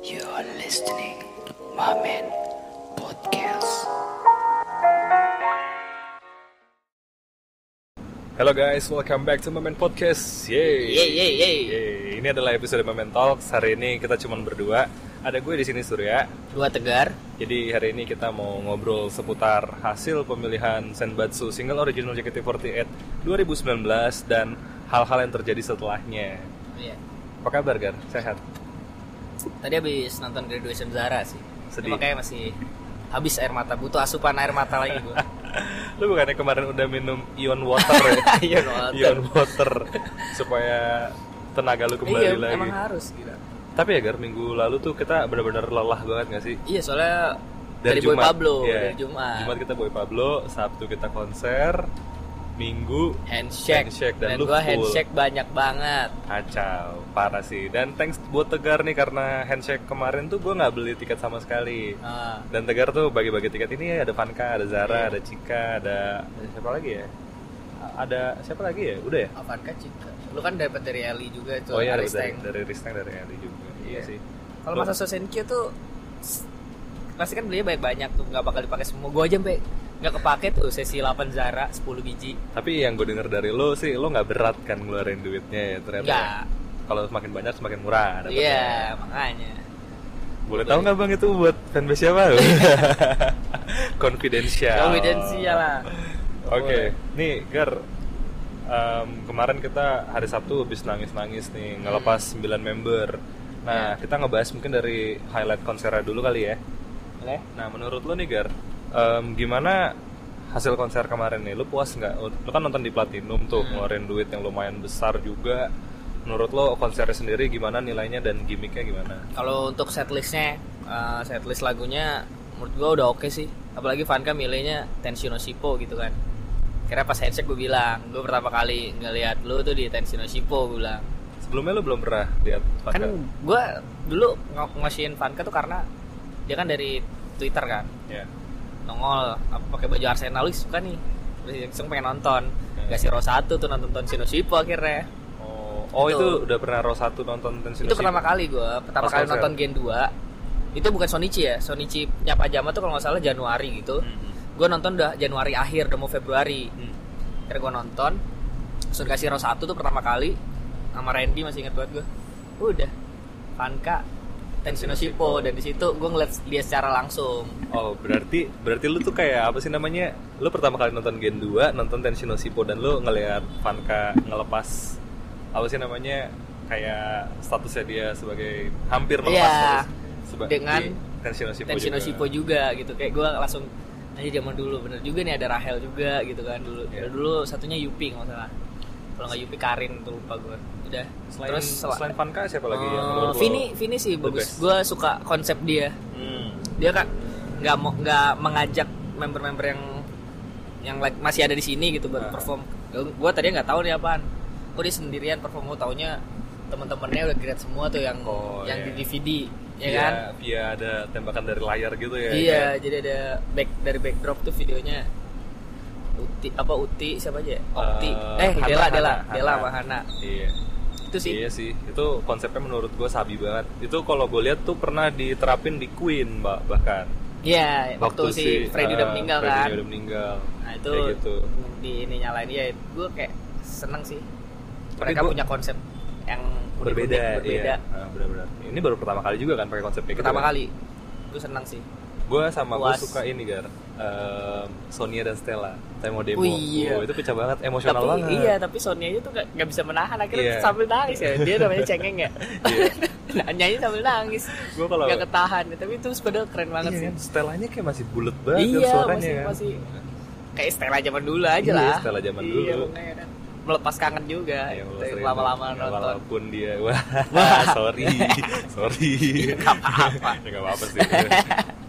You are listening Mamen Podcast. Halo guys, welcome back to Momen Podcast. Yeay. Yeay, yeay, yeay. Yeay. Ini adalah episode Momen Talks. Hari ini kita cuma berdua. Ada gue di sini Surya. Dua tegar. Jadi hari ini kita mau ngobrol seputar hasil pemilihan Senbatsu Single Original JKT48 2019 dan hal-hal yang terjadi setelahnya. Iya. Apa kabar Gar? Sehat? Tadi habis nonton Graduation Zara sih. Sedih. Ini Makanya masih habis air mata. Butuh asupan air mata lagi gue. Lu bukannya kemarin udah minum ion water ya? Ion water. Ion water supaya tenaga lu kembali iya, lagi. emang harus gila. Tapi ya Gar, minggu lalu tuh kita benar-benar lelah banget gak sih? Iya, soalnya dari, Boy Pablo, Iya. dari Jumat. Jumat kita Boy Pablo, Sabtu kita konser, Minggu handshake. Handshake, dan dan lu gua full. handshake banyak banget. kacau, parah sih. Dan thanks buat Tegar nih karena handshake kemarin tuh gue nggak beli tiket sama sekali. Ah, Dan Tegar tuh bagi-bagi tiket ini ada Vanka, ada Zara, Iya. ada Cika, ada, siapa lagi ya? Ada siapa lagi ya? Udah ya? Avanka Cika. Lu kan dapat dari Eli juga itu. oh iya dari, Aristeng. dari Risteng dari Ali juga. Iya, Iya. sih. Kalau masa Sosenkyo tuh pasti kan belinya banyak-banyak tuh nggak bakal dipakai semua. Gua aja sampai nggak kepake tuh sesi 8 Zara 10 biji. Tapi yang gue denger dari lo sih, lo nggak berat kan ngeluarin duitnya ya ternyata. Nggak. Kalau semakin banyak semakin murah. Iya, makanya. Boleh tahu nggak bang itu buat fanbase siapa? Confidential. Konfidensial lah. Oke, nih Gar, em, kemarin kita hari Sabtu habis nangis-nangis nih ngelepas 9 member. Nah, Ya. kita ngebahas mungkin dari highlight konsernya dulu kali ya. Boleh? Nah, menurut lo nih Gar, em, gimana hasil konser kemarin nih? Lo puas nggak? Lo kan nonton di Platinum tuh, Hmm. ngeluarin duit yang lumayan besar juga. Menurut lo konsernya sendiri gimana nilainya dan gimmicknya gimana? Kalau untuk setlistnya, eh, setlist lagunya menurut gua udah oke sih. Apalagi Vanka milihnya Tenshino Shippo gitu kan. Kira pas handshake gue bilang, gue pertama kali ngelihat lu tuh di Tenshino Shippo gue bilang. Sebelumnya lo belum pernah lihat Vanka? Kan gue dulu ng- ngasihin Vanka tuh karena dia kan dari Twitter kan. Ya. Nongol apa pakai baju Arsenal lu suka nih. Terus langsung pengen nonton. Ya. Kasih row satu tuh nonton Tenshino Shippo akhirnya. Oh, oh Itu. itu udah pernah Ro 1 nonton Tenshino itu Shippo? pertama kali gue pertama kali nonton Gen 2 itu bukan Sonichi ya Sonichi nyapa Jama tuh kalau nggak salah Januari gitu Mhm. gue nonton udah Januari akhir udah mau Februari Hmm. akhirnya gue nonton terus dikasih row satu tuh pertama kali sama Randy masih inget banget gue udah Vanka Tenshino Shippo dan di situ gue ngeliat dia secara langsung Oh, berarti berarti lu tuh kayak apa sih namanya? Lu pertama kali nonton Gen 2, nonton Tenshino Shippo dan lu ngelihat Vanka ngelepas apa sih namanya? Kayak statusnya dia sebagai hampir melepas status seba- Dengan di Tenshino Shippo Tenshino juga. Shippo juga gitu kayak gue langsung aja zaman dulu bener juga nih ada Rahel juga gitu kan dulu Iya. dulu satunya Yupi nggak salah kalau nggak Yupi Karin tuh lupa gue udah Selain, terus sel- selain Vanka siapa lagi yang Eh, menurut lu? Vini Vini sih bagus. gue suka konsep dia. Hmm. dia kan nggak mau nggak mengajak member-member yang yang like, masih ada di sini gitu buat Ah. perform. Gue tadi nggak tahu nih apaan. Gue dia sendirian perform. Gue taunya teman-temannya udah grade semua tuh yang Oh, yang iya. di DVD ya Via- kan? via ada tembakan dari layar gitu ya. iya kayak- jadi ada back dari backdrop tuh videonya Uti apa Uti siapa aja ya? Opti Eh, eh Hana, Dela Hana, Dela Hana. Dela sama Hana Iya. itu sih Iya sih, itu konsepnya menurut gue sabi banget. Itu kalau gue lihat tuh pernah diterapin di Queen, mbak bahkan. Iya, waktu, si Freddy udah ah, meninggal Freddy kan. udah meninggal. Nah, itu Kayak gitu. di ini nyalain dia. Gue kayak seneng sih. Tapi Mereka gua- punya konsep yang Berbeda, berbeda. Iya. Ah, benar-benar. Ini baru pertama kali juga kan pakai konsep kayak Pertama gitu. kali. Gue seneng sih. Gue sama gue suka ini gar. Em, Sonia dan Stella, Temo Demo. Oh, iya. Oh, itu pecah banget, emosional tapi banget. iya, tapi Sonia itu gak, gak bisa menahan akhirnya Iya. sambil nangis ya. Dia namanya cengeng ya. Iya. Nah, nyanyi sambil nangis. Gue kalau Gak ketahan. Tapi itu padahal keren banget iya, sih. Stellanya kayak masih bulat banget Iya, suaranya masih kan. masih kayak Stella zaman dulu aja Iya, lah. Stella zaman Iya, dulu. makanya kan. Melepas kangen juga. Sering- lama-lama ya, nonton. Walaupun dia wah, sorry, sorry. Gak apa-apa. ya gak apa-apa sih.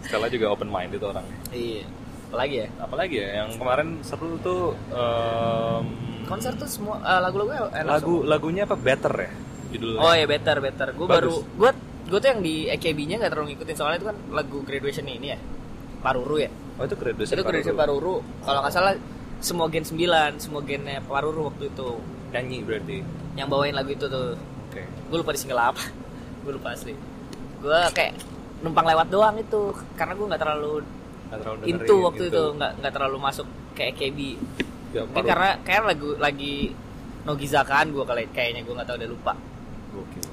Stella juga open minded orangnya. Iya. Apalagi ya? Apalagi ya yang kemarin seru tuh em, Konser tuh semua eh, lagu-lagu enak lagu lagunya apa Better ya judulnya. Oh ya better better. Gue baru gue gue tuh yang di AKB-nya nggak terlalu ngikutin soalnya itu kan lagu graduation ini ya. Paruru ya. Oh itu graduation. Itu graduation Paruru. Kalau nggak salah semua gen 9, semua gennya Paruru waktu itu Nyanyi berarti. yang bawain lagu itu tuh. Oke. Gue lupa di single apa. gue lupa asli. gue kayak numpang lewat doang itu karena gue nggak terlalu Nggak terlalu dengerin into waktu gitu. itu nggak nggak terlalu masuk kayak KB Ya, Mungkin baru- karena kayak lagu lagi Nogiza kan gue kali kayaknya gue nggak tahu udah lupa Gokil.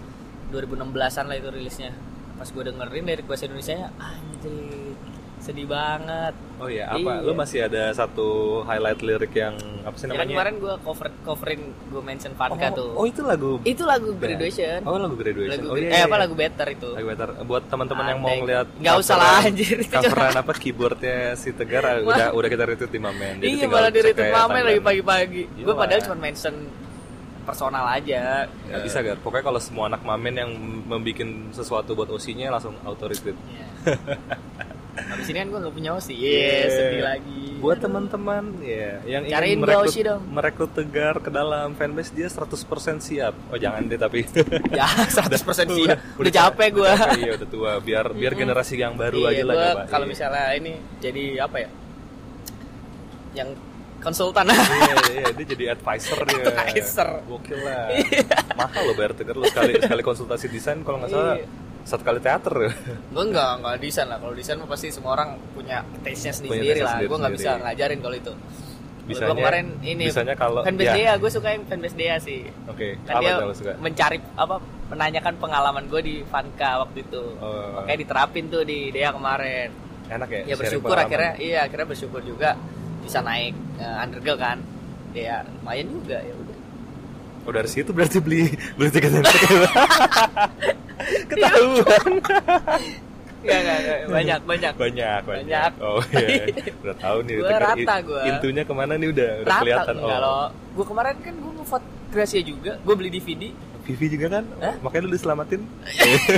2016an lah itu rilisnya pas gue dengerin dari bahasa Indonesia nya anjir sedih banget Oh iya, apa? Iya. Lu masih ada satu highlight lirik yang apa sih ya namanya? kemarin gue cover coverin gue mention Vanka oh, tuh oh, itu lagu itu lagu graduation Oh, lagu graduation. lagu oh, iya, eh iya. apa lagu better itu Lagu better. Buat teman-teman yang mau ngeliat Nggak usah lah, anjir. Coveran apa keyboardnya si Tegar ah, udah udah kita retweet di Mamen. Jadi iya malah di retweet mamen lagi pagi-pagi gue Gila. padahal cuma mention personal aja Nggak bisa Gar. Pokoknya kalau semua anak Mamen yang membuat sesuatu buat OC-nya langsung auto retweet. Iya. Habis ini kan gue gak punya OSI Iya, sedih lagi Buat teman-teman ya yang Cariin ingin merekrut, OSI dong. merekrut Tegar ke dalam fanbase dia 100% siap. Oh jangan deh tapi. Ya 100% sih Udah, capek gue Udah capek, iya udah tua. Biar biar generasi yang baru aja lah coba. Kalau Iya. misalnya ini jadi apa ya Yang konsultan iya, iya, dia jadi advisor dia. Advisor. Gokil lah. Mahal loh bayar Tegar lu sekali sekali konsultasi desain kalau nggak salah Iya. Satu kali teater. Gue enggak, enggak desain lah Kalau desain pasti semua orang punya taste-nya Punya sendiri taste lah sendiri- Gue gak bisa ngajarin kalau itu Bisanya- Gua kemarin ini bisanya kalau- fanbase ya. Dea, gue suka yang fanbase Dea sih Oke, kan apa dia suka? mencari apa menanyakan pengalaman gue di Vanka waktu itu Oh. makanya diterapin tuh di Dea kemarin Enak ya? ya bersyukur akhirnya iya akhirnya bersyukur juga bisa naik uh, undergirl kan Dea lumayan juga ya Oh dari situ berarti beli beli tiket yang ketahuan. Enggak, enggak, enggak. banyak banyak banyak, banyak. Banyak. Oh iya, udah tahu nih. Gua Tegar. rata gua. Intunya ke mana nih udah udah rata kelihatan. enggak oh, loh gue kemarin kan gue ngevote Gracia juga gue beli DVD Vivi juga kan? Hah? Makanya lu diselamatin.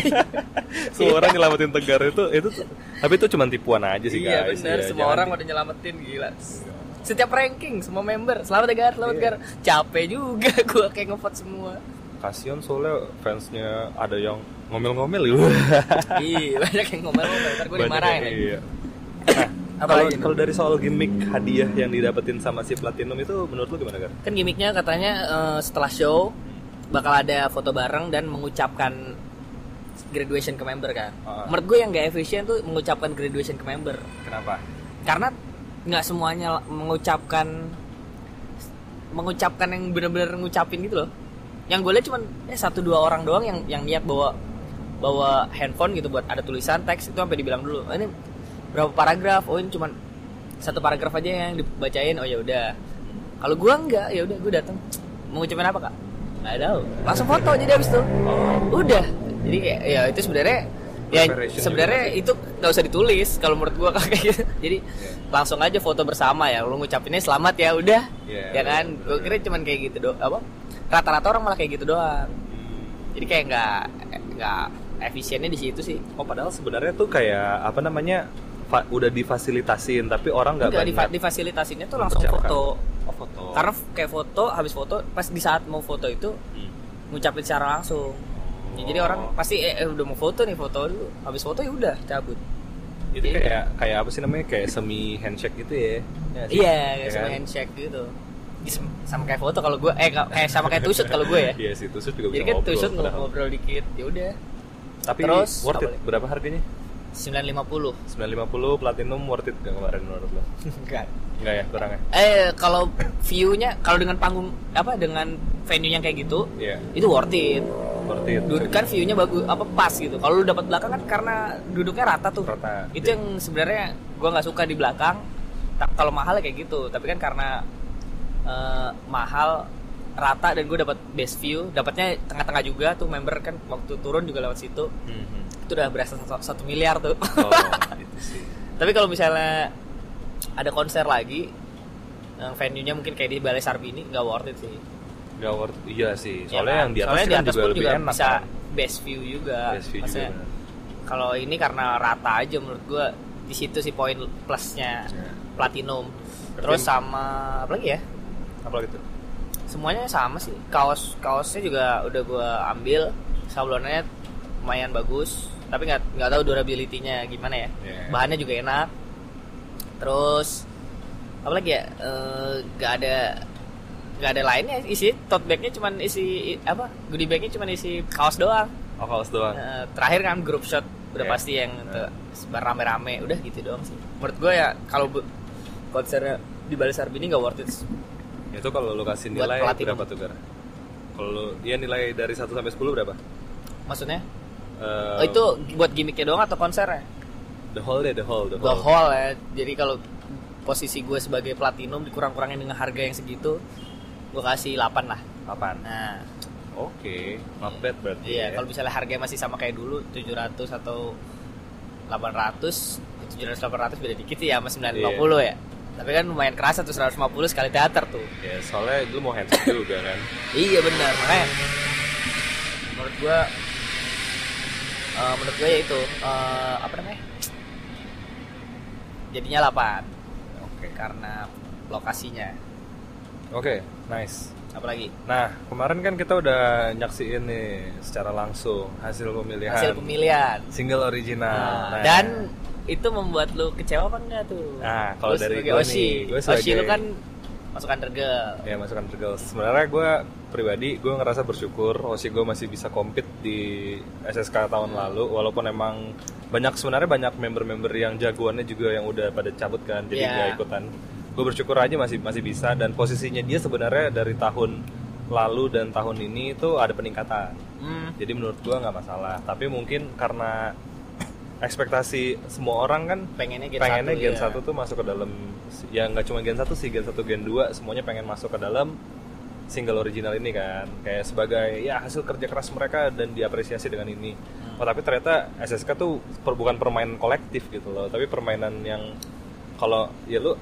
Semua orang nyelamatin Tegar itu itu tapi itu cuma tipuan aja sih iya guys. benar Iya, semua jangan orang udah nyelamatin gila setiap ranking semua member selamat Tegar selamat Tegar capek juga gue kayak ngevote semua Kasian soalnya fansnya ada yang ngomel-ngomel gitu. iya banyak yang ngomel-ngomel ntar gue dimarahin iya. Apa Kalau lagi? kalau dari soal gimmick hadiah yang didapetin sama si Platinum itu menurut lu gimana kan? kan gimmicknya katanya eh, setelah show bakal ada foto bareng dan mengucapkan graduation ke member kan Ah. menurut gue yang gak efisien tuh mengucapkan graduation ke member Kenapa? karena nggak semuanya mengucapkan mengucapkan yang bener-bener ngucapin gitu loh. Yang gue lihat cuman eh satu dua orang doang yang yang niat bawa bawa handphone gitu buat ada tulisan teks itu sampai dibilang dulu "Oh, ini berapa paragraf? Oh ini cuman satu paragraf aja yang dibacain. Oh ya udah. Kalau gue enggak ya udah gue datang mau ngucapin apa kak? Nggak tahu. Langsung foto jadi habis itu udah. Jadi kayak ya itu sebenarnya ya sebenarnya itu nggak usah ditulis kalau menurut gua kayak gitu jadi langsung aja foto bersama ya. Lu ngucapinnya selamat ya udah. Iya, ya kan? gua kira cuman kayak gitu doang. Apa? Rata-rata orang malah kayak gitu doang. Jadi kayak nggak nggak efisiennya di situ sih. Oh padahal sebenarnya tuh kayak apa namanya fa- udah difasilitasin tapi orang nggak banyak difa- difasilitasinnya tuh langsung foto. Oh foto. karena kayak foto habis foto pas di saat mau foto itu Hmm. ngucapin secara langsung. Ya, jadi Oh. orang pasti eh, eh, udah mau foto nih foto dulu. Habis foto ya udah cabut itu Iya. kayak kayak apa sih namanya kayak semi handshake gitu ya? Ya sih? Iya, Ya kayak sama kan? handshake gitu. Sama kayak foto kalau gue, eh ka- kayak sama kayak tusut kalau gue ya. Iya sih tusuk juga Jadi bisa kan ngobrol. tusut padahal. ngobrol dikit, ya udah. Tapi Terus, worth it. Berapa harganya? 950. 950 platinum worth it gak kemarin menurut lo? Enggak. Enggak ya, kurang ya? Eh kalau view-nya kalau dengan panggung apa dengan venue yang kayak gitu, Iya, itu worth it. Worth it. Duduk kan view-nya bagus apa pas gitu. Kalau lu dapat belakang kan karena duduknya rata tuh. Rata. Itu yang sebenarnya gua nggak suka di belakang. Kalau mahal ya kayak gitu, tapi kan karena eh, mahal rata dan gue dapat best view, dapatnya tengah-tengah juga tuh member kan waktu turun juga lewat situ. Mhm. Itu udah berasa satu, satu miliar tuh. Oh, itu sih. tapi kalau misalnya ada konser lagi yang venue-nya mungkin kayak di Balai Sarbini nggak worth it sih. Gak worth. Iya sih. Ya Soalnya kan? yang di atas, Soalnya di kan atas juga pun lebih juga enak bisa kan. best view juga. Best view juga Maksudnya, benar. kalau ini karena rata aja menurut gua di situ sih poin plusnya Ya. platinum. Tapi- Terus sama apa lagi ya? Apa gitu? Semuanya sama sih. Kaos kaosnya juga udah gua ambil. Sablonnya lumayan bagus, tapi nggak nggak tahu durability-nya gimana ya. Ya. Bahannya juga enak. Terus apa lagi ya? Eh, nggak ada nggak ada lainnya isi tote bagnya cuman isi apa goodie bagnya cuman isi kaos doang Oh, kaos doang. Eh, terakhir kan grup shot udah Iya. pasti yang tuh, rame-rame udah gitu doang sih menurut gue ya kalau konsernya di Bali Sarbini nggak worth it Itu kalau lu kasih nilai berapa tuh, Gar? Kalau dia nilai dari 1 sampai 10 berapa? maksudnya Eh, oh, itu buat gimmicknya doang atau konsernya the whole deh, the whole, the the whole. whole ya jadi kalau posisi gue sebagai platinum dikurang-kurangin dengan harga yang segitu gue kasih 8 lah 8. nah Oke, not bad berarti. iya ya. kalau misalnya harganya masih sama kayak dulu 700 atau 800 700 800 beda dikit sih ya sama 950 ya tapi kan lumayan kerasa tuh 150 sekali teater tuh Ya, soalnya lu mau handshake juga kan. Iya benar, makanya menurut gua eh, menurut gua ya itu eh, apa namanya? Jadinya 8 Oke. karena lokasinya. Oke, nice. Apalagi Nah, kemarin kan kita udah nyaksiin nih secara langsung hasil pemilihan hasil pemilihan. single original. Nah, dan itu membuat lu kecewa apa enggak tuh? Nah, kalau dari gua Oshi, nih, Oshi sebagai- lu kan masuk undergirl. ya masukkan Girls. Sebenarnya gue pribadi gue ngerasa bersyukur Osi gue masih bisa compete di SSK tahun lalu walaupun emang banyak sebenarnya banyak member-member yang jagoannya juga yang udah pada cabut kan jadi Iya. nggak ikutan. Gue bersyukur aja masih masih bisa dan posisinya dia sebenarnya dari tahun lalu dan tahun ini itu ada peningkatan. Hmm, Jadi menurut gue nggak masalah. Tapi mungkin karena ekspektasi semua orang kan pengennya gen pengennya 1, Gen ya. 1 tuh masuk ke dalam ya nggak cuma Gen 1 sih Gen 1 Gen 2 semuanya pengen masuk ke dalam single original ini kan kayak sebagai ya hasil kerja keras mereka dan diapresiasi dengan ini Hmm. oh tapi ternyata SSK tuh per- bukan permainan kolektif gitu loh tapi permainan yang kalau ya lu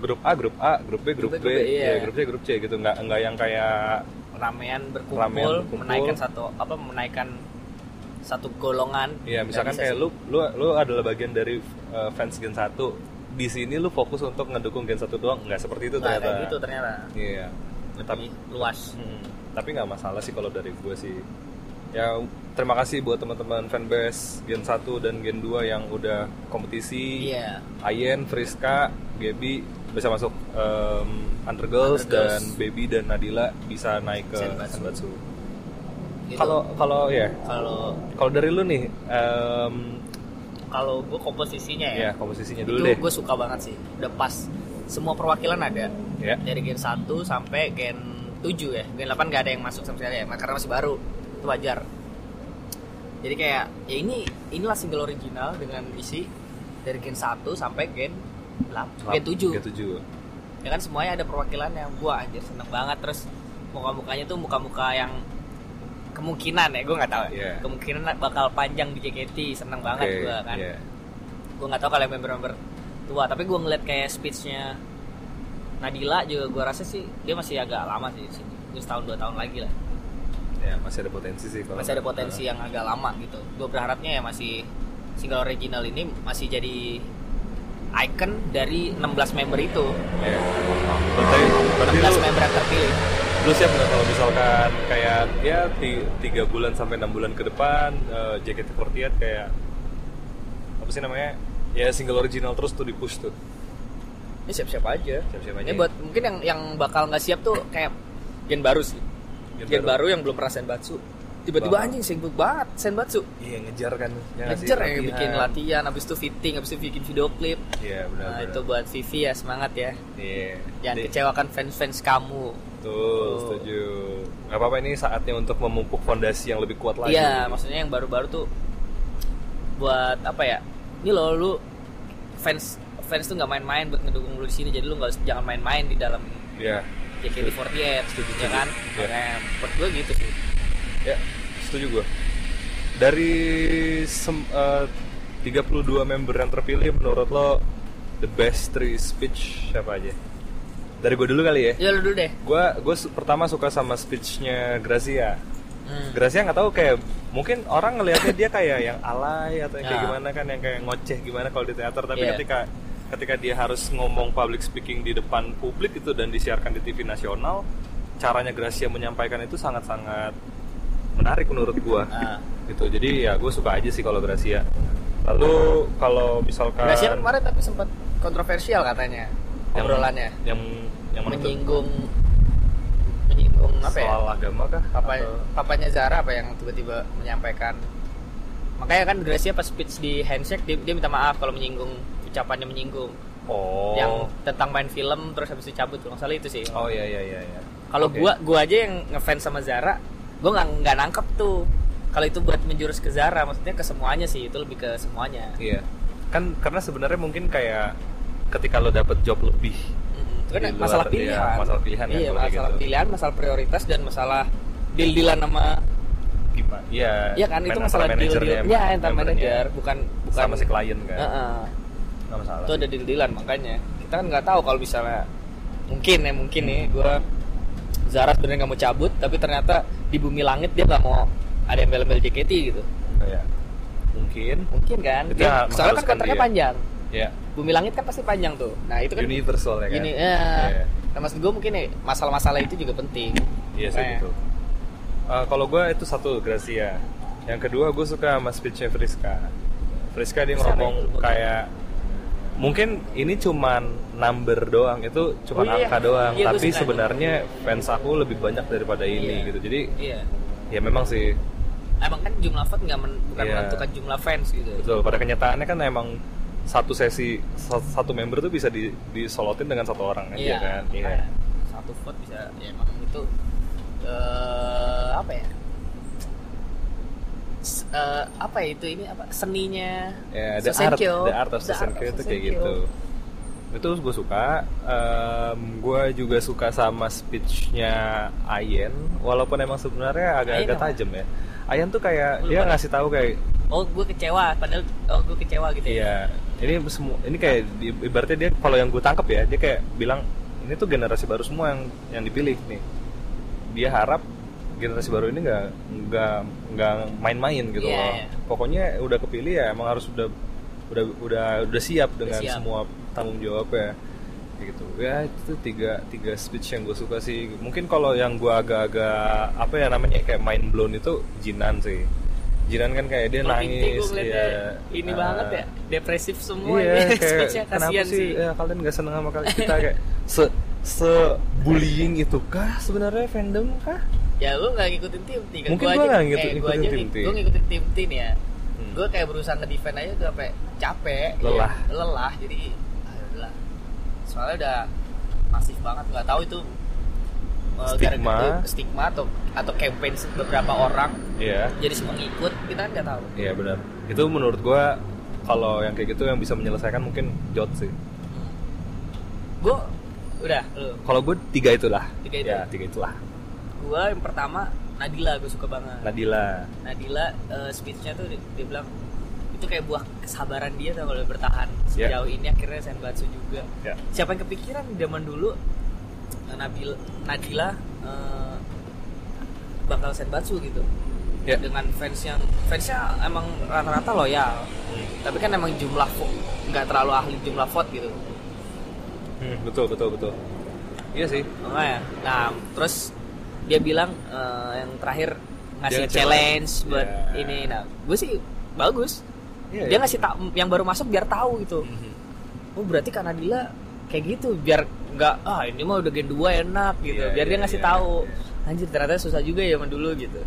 grup A grup A grup B grup, Grup B, B, B, iya. ya grup C grup C gitu nggak nggak yang kayak ramean berkumpul, Ramean berkumpul. menaikkan satu apa menaikkan satu golongan. Iya, misalkan kayak sih. lu lu lu adalah bagian dari uh, fans Gen 1. Di sini lu fokus untuk ngedukung Gen 1 doang, nggak seperti itu Nggak ternyata. kayak gitu ternyata. Iya. Lebih luas. Hmm, tapi nggak masalah sih kalau dari gue sih. Ya terima kasih buat teman-teman fanbase Gen 1 dan Gen 2 yang udah kompetisi. Iya. Ayen, Friska, Gaby bisa masuk um, Undergirls, Undergirls. dan Baby dan Nadila bisa naik ke Senbatsu. Gitu. Kalau kalau ya, kalau kalau dari lu nih em, kalau gue komposisinya ya ya, komposisinya itu dulu deh. gue suka banget sih. Udah pas semua perwakilan ada. Ya. Dari gen 1 sampai gen 7 ya. Gen 8 nggak ada yang masuk sama sekali ya, karena masih baru. Itu wajar. Jadi kayak ya ini inilah single original dengan isi dari gen 1 sampai gen 8, gen 7. Gen 7. ya kan semuanya ada perwakilan yang gua anjir seneng banget terus muka-mukanya tuh muka-muka yang kemungkinan ya gue nggak tahu Iya. kemungkinan bakal panjang di JKT seneng banget gua kan iya. gue nggak tahu kalau member-member tua tapi gue ngeliat kayak speechnya Nadila juga gue rasa sih dia masih agak lama sih di sini Dia setahun dua tahun lagi lah Ya, masih ada potensi sih kalau masih ada potensi yang agak lama gitu gue berharapnya ya masih single original ini masih jadi icon dari 16 member itu Ya. Berarti, berarti 16 lu, member yang terpilih lu siap nggak kalau misalkan kayak ya ti- tiga bulan sampai enam bulan ke depan eh, JKT48 kayak apa sih namanya ya single original terus tuh di push tuh Ini siap-siap aja. Siap-siap aja Ini ya. buat mungkin yang yang bakal nggak siap tuh kayak gen baru sih. Gen Gen, baru. baru. yang belum pernah senbatsu. Tiba-tiba anjing sibuk banget senbatsu. iya ngejar kan ya nggak? Ngejar ya Latihan. bikin latihan, habis itu fitting, habis itu bikin video klip. iya benar Nah, benar. itu buat Vivi ya semangat ya. iya Jangan Jadi- kecewakan fans-fans kamu. Tuh, Tuh. setuju. Gak apa-apa ini saatnya untuk memupuk fondasi yang lebih kuat lagi. Iya, maksudnya yang baru-baru tuh buat apa ya? Ini loh lu fans fans tuh nggak main-main buat ngedukung lu di sini. Jadi lu nggak jangan main-main di dalam Iya. JKT48 Setuju, ya kan? setuju. Iya. Makanya menurut gue gitu sih. Ya, setuju gue. Dari sem- eh, 32 member yang terpilih menurut lo the best three speech siapa aja? Dari gue dulu kali ya. Ya lu dulu deh. Gue gue pertama suka sama speechnya Grazia. Hmm. Grazia nggak tahu kayak mungkin orang ngelihatnya dia kayak yang alay atau yang kayak Ya. gimana kan yang kayak ngoceh gimana kalau di teater tapi Iya. ketika ketika dia harus ngomong public speaking di depan publik itu dan disiarkan di TV nasional caranya Gracia menyampaikan itu sangat-sangat menarik menurut gua. Nah. gitu. Jadi ya gue suka aja sih kalau Gracia. Lalu kalau misalkan Gracia kemarin tapi sempat kontroversial katanya yang- obrolannya. yang yang menyinggung menyinggung menyinggung apa ya? Soal agama kah? Papa Atau- papanya Zara apa yang tiba-tiba menyampaikan? Makanya kan Gracia pas speech di handshake dia, dia minta maaf kalau menyinggung ucapannya menyinggung. Oh. Yang tentang main film terus habis itu cabut kalau nggak salah itu sih. Oh iya iya iya iya. kalau Oke. gua gua aja yang ngefans sama Zara gua nggak nggak nangkep tuh. Kalau itu buat menjurus ke Zara maksudnya ke semuanya sih itu lebih ke semuanya. Iya. Kan karena sebenarnya mungkin kayak ketika lo dapet job lebih itu kan luar- masalah iya, pilihan. masalah pilihan kan iya kayak masalah gitu. pilihan masalah prioritas dan masalah deal dealan sama gimana iya. Iya kan itu masalah deal deal ya antar membernya, manajer bukan bukan sama si klien kan. Heeh. nggak masalah itu sih. ada deal dealan makanya. Kita kan nggak tahu kalau misalnya mungkin ya mungkin nih gue Zara sebenarnya nggak mau cabut tapi ternyata di bumi langit dia nggak mau ada embel-embel JKT gitu Iya. mungkin mungkin kan Itu Dia- yang soalnya kan mengharuskan kontraknya dia. panjang ya bumi langit kan pasti panjang tuh nah itu kan universal ya kan gini ya Iya. nah maksud gue mungkin ya masalah-masalah itu juga penting Iya sih betul. Eh, kalau gue itu satu Gracia. Yang kedua gue suka sama speechnya Friska. Friska dia ngomong kayak mungkin ini cuman number doang itu cuman Oh iya. angka doang. Iya, tapi sebenarnya fans aku lebih banyak daripada ini Iya. gitu. Jadi iya. ya memang sih. Emang kan jumlah vote nggak men- bukan Iya. menentukan jumlah fans gitu. Betul pada kenyataannya kan emang satu sesi sa- satu member tuh bisa di, disolotin dengan satu orang aja kan? Iya. Makanya satu vote bisa ya emang itu eh apa ya Eh, apa ya itu ini apa seninya Ya, the art, the art of Sosenkyo itu kayak gitu. Itu gue suka. gue juga suka sama speechnya Ayen, walaupun emang sebenarnya agak-agak tajam ya. Ayen tuh kayak Lu dia ngasih tahu kayak, oh gue kecewa padahal oh gue kecewa gitu ya iya, ini semua, ini kayak di- ibaratnya dia kalau yang gue tangkap ya, dia kayak bilang ini tuh generasi baru semua yang yang dipilih nih. Dia harap generasi baru ini nggak nggak nggak main-main gitu Iya, loh. iya. Pokoknya udah kepilih ya emang harus udah udah udah udah siap dengan siap. semua tanggung jawabnya Kayak gitu. Ya itu tiga tiga speech yang gue suka sih. Mungkin kalau yang gue agak-agak apa ya namanya kayak mind blown itu Jinan sih. Jinan kan kayak dia nangis Binti gua ngeliatnya. ya ini Ah, banget ya depresif semua iya ini kayak speechnya kenapa sih, sih. Ya kalian gak seneng sama kita kayak se se bullying itu kah sebenarnya? Fandom kah ya lu nggak ngikutin tim tim Mungkin gua nggak ngikut- gue ngikutin aja tim T. gue ngikutin tim tim ya. Hmm. gue kayak berusaha ngedefend aja tuh sampai capek. Lelah. ya, lelah jadi ah, udahlah. soalnya udah masif banget nggak tahu itu uh, Stigma. gara-gara stigma atau atau campaign beberapa orang. Iya. Jadi semua ngikut kita kan nggak tahu. Iya benar. Itu menurut gue kalau yang kayak gitu yang bisa menyelesaikan mungkin Jot sih. Gue udah kalau gue tiga itulah. Tiga itu. ya tiga itulah gue yang pertama Nadila gue suka banget. Nadila. Nadila eh, speechnya tuh dia, dia bilang itu kayak buah kesabaran dia tuh kalau bertahan Ya. sejauh ini akhirnya Senbatsu juga. Ya. Siapa yang kepikiran zaman dulu eh, Nabil Nadila eh, bakal Senbatsu gitu. Ya. dengan fans yang fansnya emang rata-rata loyal. Tapi kan emang jumlah nggak terlalu ahli jumlah vote gitu. Hmm, betul betul betul. Iya sih. Makanya nah terus dia bilang eh, yang terakhir ngasih Dia nge-challenge. challenge buat Ya. ini nah gue sih bagus Iya, dia iya. ngasih tak yang baru masuk biar tahu gitu Mhm. oh berarti karena Dila kayak gitu biar nggak ah ini mah udah gen 2 enak gitu Iya, biar dia iya, ngasih iya, tahu iya. anjir ternyata susah juga ya dulu gitu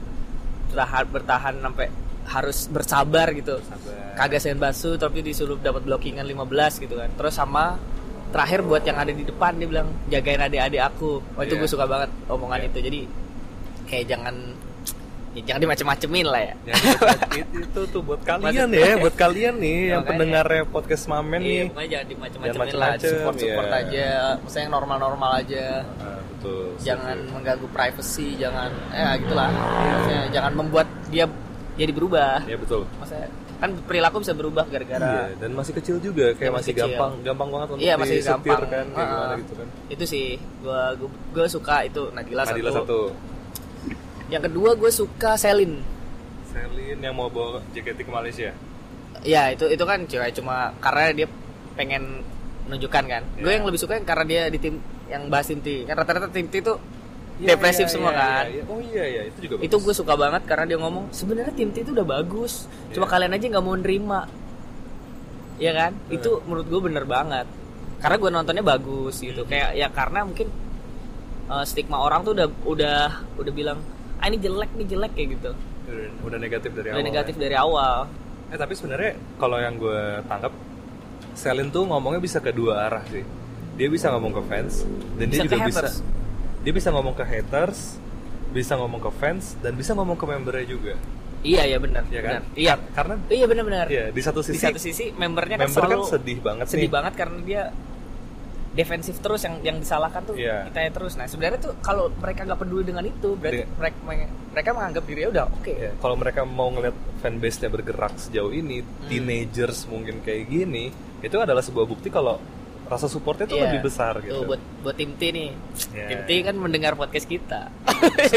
bertahan bertahan sampai harus bersabar gitu Sabar. kagak senbasu tapi disuruh dapat blockingan 15 gitu kan terus sama terakhir buat yang ada di depan dia bilang jagain adik-adik aku oh itu Iya. gue suka banget omongan Iya. itu jadi kayak jangan ya jangan dimacem-macemin lah ya Ya, itu, itu tuh buat kalian Maksud- ya, buat kalian nih yang Makanya. pendengar podcast Mamen Iya, nih. jangan dimacem-macemin lah, macem-macem, support support iya. aja, maksudnya yang normal-normal aja, Ah, betul. jangan mengganggu privacy, jangan, eh gitulah, maksudnya jangan membuat dia jadi berubah, Ya betul. maksudnya kan perilaku bisa berubah Iya, gara-gara dan masih kecil juga, kayak Iya, masih masih kecil. gampang, gampang banget untuk Iya, masih gampang. kan, kayak Ah, gimana gitu kan. itu sih, gua gua, gua suka itu Nadila, Nadila satu. satu. yang kedua gue suka Selin, Selin yang mau bawa JKT ke Malaysia. ya itu itu kan cewek cuma karena dia pengen menunjukkan kan, gue Iya. yang lebih suka yang karena dia di tim yang bahas tim T, kan rata-rata tim T itu Iya, depresif iya, semua iya, kan. iya, iya. Oh iya iya, itu juga itu bagus. gue suka banget karena dia ngomong sebenarnya tim T itu udah bagus cuma Iya. kalian aja nggak mau nerima ya kan Bener. itu menurut gue bener banget karena gue nontonnya bagus gitu Mhm. kayak ya karena mungkin eh, stigma orang tuh udah udah udah bilang ah ini jelek nih jelek kayak gitu udah, udah negatif dari udah awal negatif ya. dari awal eh tapi sebenarnya kalau yang gue tangkap Selin tuh ngomongnya bisa ke dua arah sih dia bisa ngomong ke fans dan dia Bisa juga ke bisa haters. Dia bisa ngomong ke haters bisa ngomong ke fans dan bisa ngomong ke membernya juga iya ya benar ya kan benar. iya Kar- karena iya benar-benar ya di satu di sisi, satu sisi membernya kan member kan selalu sedih banget sedih nih banget karena dia defensif terus yang yang disalahkan tuh Iya. kita terus nah sebenarnya tuh kalau mereka nggak peduli dengan itu berarti Iya. mereka mereka menganggap dirinya udah oke Ya, kalau mereka mau ngeliat fanbase-nya bergerak sejauh ini, Hmm. teenagers mungkin kayak gini, itu adalah sebuah bukti kalau rasa supportnya tuh Iya. lebih besar Tuh, gitu. buat buat tim T nih Iya. tim T kan mendengar podcast kita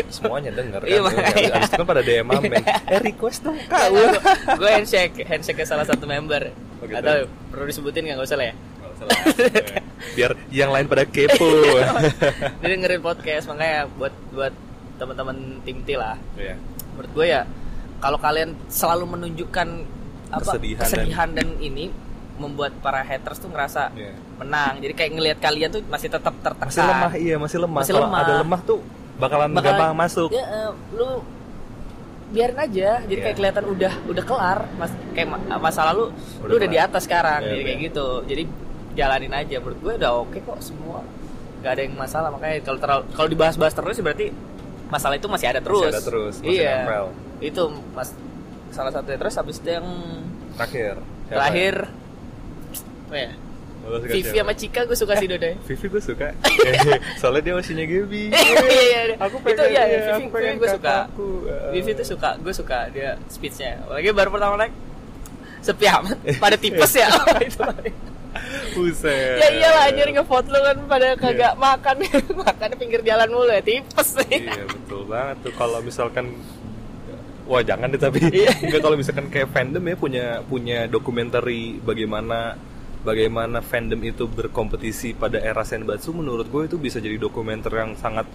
Semuanya denger kan. Iya, makanya. Abis itu kan pada DM Amen. Eh request dong kak. gue handshake handshake ke salah satu member Oh, gitu. atau perlu disebutin nggak nggak usah lah ya. Biar yang lain pada kepo. dia dengerin podcast makanya buat buat teman-teman tim T lah Iya. menurut gue ya kalau kalian selalu menunjukkan apa Kesedihan kesedihan, dan... ini membuat para haters tuh ngerasa Iya. menang jadi kayak ngelihat kalian tuh masih tetap tertekan Masih lemah, iya masih lemah. Masih Kalau lemah. ada lemah tuh bakalan, Bakalan- gampang masuk. ya, eh, lu biarin aja jadi Iya. kayak kelihatan udah udah kelar mas kayak ma- masa lalu Udah lu udah di kelar. atas sekarang Iya, jadi kayak iya. gitu jadi jalanin aja menurut gue udah oke kok semua nggak ada yang masalah makanya kalau terlalu kalau dibahas-bahas terus berarti masalah itu masih ada terus ada terus, masih iya nempel. itu mas salah satunya terus habis itu yang Terakhir. siapa? terakhir ya Lo suka Vivi siapa? sama Cika gue suka sih dua Vivi gue suka. Soalnya dia masihnya Gaby. Iya, iya, iya. Aku itu pengen ya, iya, Vivi, aku pengen Vivi gue suka. Eh. Vivi tuh suka, gue suka dia speechnya. Apalagi baru pertama naik sepi amat, pada tipes ya. itu. Buset. ya iyalah anjir ngevote lu kan pada kagak Iya. makan, makan pinggir jalan mulu ya tipes nih. Iya betul banget tuh kalau misalkan Wah jangan deh tapi Iya. Enggak kalau misalkan kayak fandom ya punya punya dokumenter bagaimana bagaimana fandom itu berkompetisi pada era Senbatsu menurut gue itu bisa jadi dokumenter yang sangat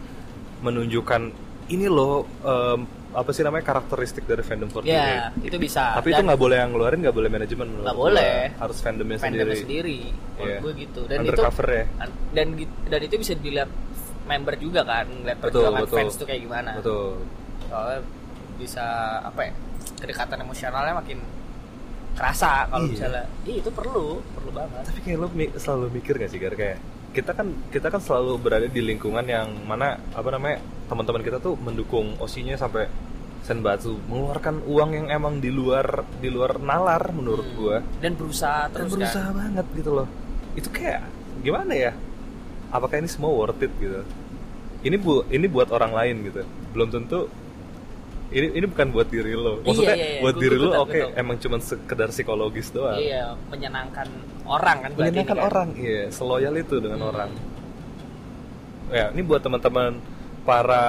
menunjukkan ini loh em, apa sih namanya karakteristik dari fandom 48 Ya, itu bisa. tapi itu Dan nggak boleh yang ngeluarin nggak boleh manajemen Nggak boleh. harus fandomnya fandomnya sendiri, sendiri. Menurut Iya. gue gitu. Dan undercover itu ya an- dan dan itu bisa dilihat member juga kan, ngeliat perjuangan betul. fans tuh kayak gimana. betul soalnya bisa apa ya kedekatan emosionalnya makin kerasa kalau Iya. misalnya. Ih, itu perlu perlu banget. Tapi kayak lo selalu mikir gak sih Gar? Kayak kita kan kita kan selalu berada di lingkungan yang mana apa namanya teman-teman kita tuh mendukung osinya sampai Senbatsu mengeluarkan uang yang emang di luar di luar nalar menurut Hmm. gua. Dan berusaha dan terus berusaha kan? banget gitu loh. Itu kayak gimana ya? Apakah ini semua worth it gitu? Ini bu ini buat orang lain gitu. Belum tentu ini ini bukan buat diri lo maksudnya iya, iya. buat Gua- diri gua lo oke betul. emang cuma sekedar psikologis doang iya menyenangkan orang kan menyenangkan ini kan. orang iya seloyal itu dengan Hmm. orang ya ini buat teman-teman para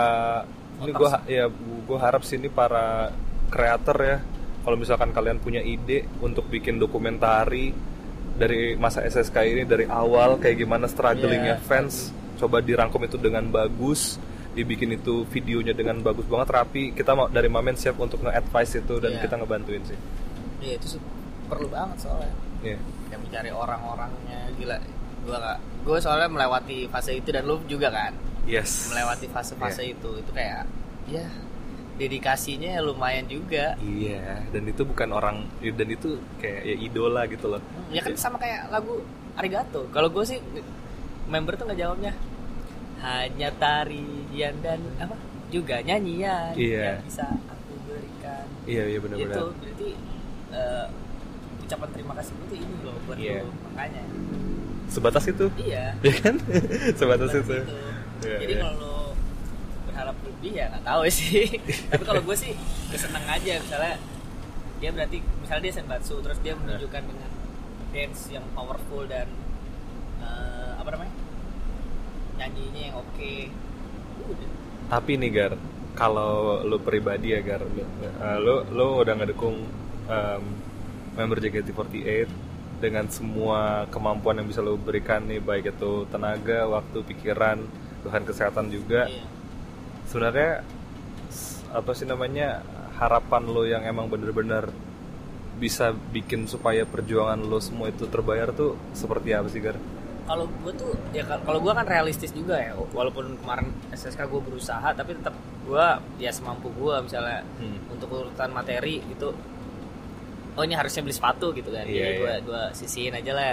ini Otak gue ya gue harap sini para kreator ya kalau misalkan kalian punya ide untuk bikin dokumentari dari masa SSK ini dari awal kayak gimana strugglingnya Iya. fans coba dirangkum itu dengan bagus dibikin itu videonya dengan bagus banget rapi. Kita mau dari Mamen siap untuk nge-advise itu dan Iya. kita ngebantuin sih. Iya itu sih perlu banget soalnya. Iya. yang mencari orang-orangnya gila. Gua gak gue soalnya melewati fase itu dan lu juga kan? Yes. Melewati fase-fase Iya. itu. Itu kayak ya dedikasinya lumayan juga. Iya, dan itu bukan orang dan itu kayak ya idola gitu loh. ya kan sama kayak lagu Arigato. Kalau gue sih member tuh nggak jawabnya hanya tarian dan apa juga nyanyian Iya. yang bisa aku berikan Iya, iya benar-benar. itu berarti eh, ucapan terima kasih tuh ini loh buat Iya. lu makanya Sebatas itu. iya Ya kan? Sebatas Sebatas itu. itu. Iya, jadi iya. kalau berharap lebih ya nggak tahu sih tapi kalau gue sih kesenang aja misalnya dia berarti misalnya dia senbatsu terus dia menunjukkan dengan dance yang powerful dan eh, apa namanya nyanyinya yang oke udah Tapi nih Gar, kalau lu pribadi ya Gar, lu eh, lu, lu udah ngedukung em, member JKT48 dengan semua kemampuan yang bisa lu berikan nih baik itu tenaga, waktu, pikiran, bahkan kesehatan juga. Iya. sebenarnya apa sih namanya harapan lo yang emang bener-bener bisa bikin supaya perjuangan lo semua itu terbayar tuh seperti apa sih Gar? Kalau gue tuh ya kal- kalau gue kan realistis juga ya walaupun kemarin SSK gue berusaha tapi tetap gue ya semampu gue misalnya Hmm. untuk urutan materi gitu oh ini harusnya beli sepatu gitu kan Iya, jadi gue iya. gue sisihin aja lah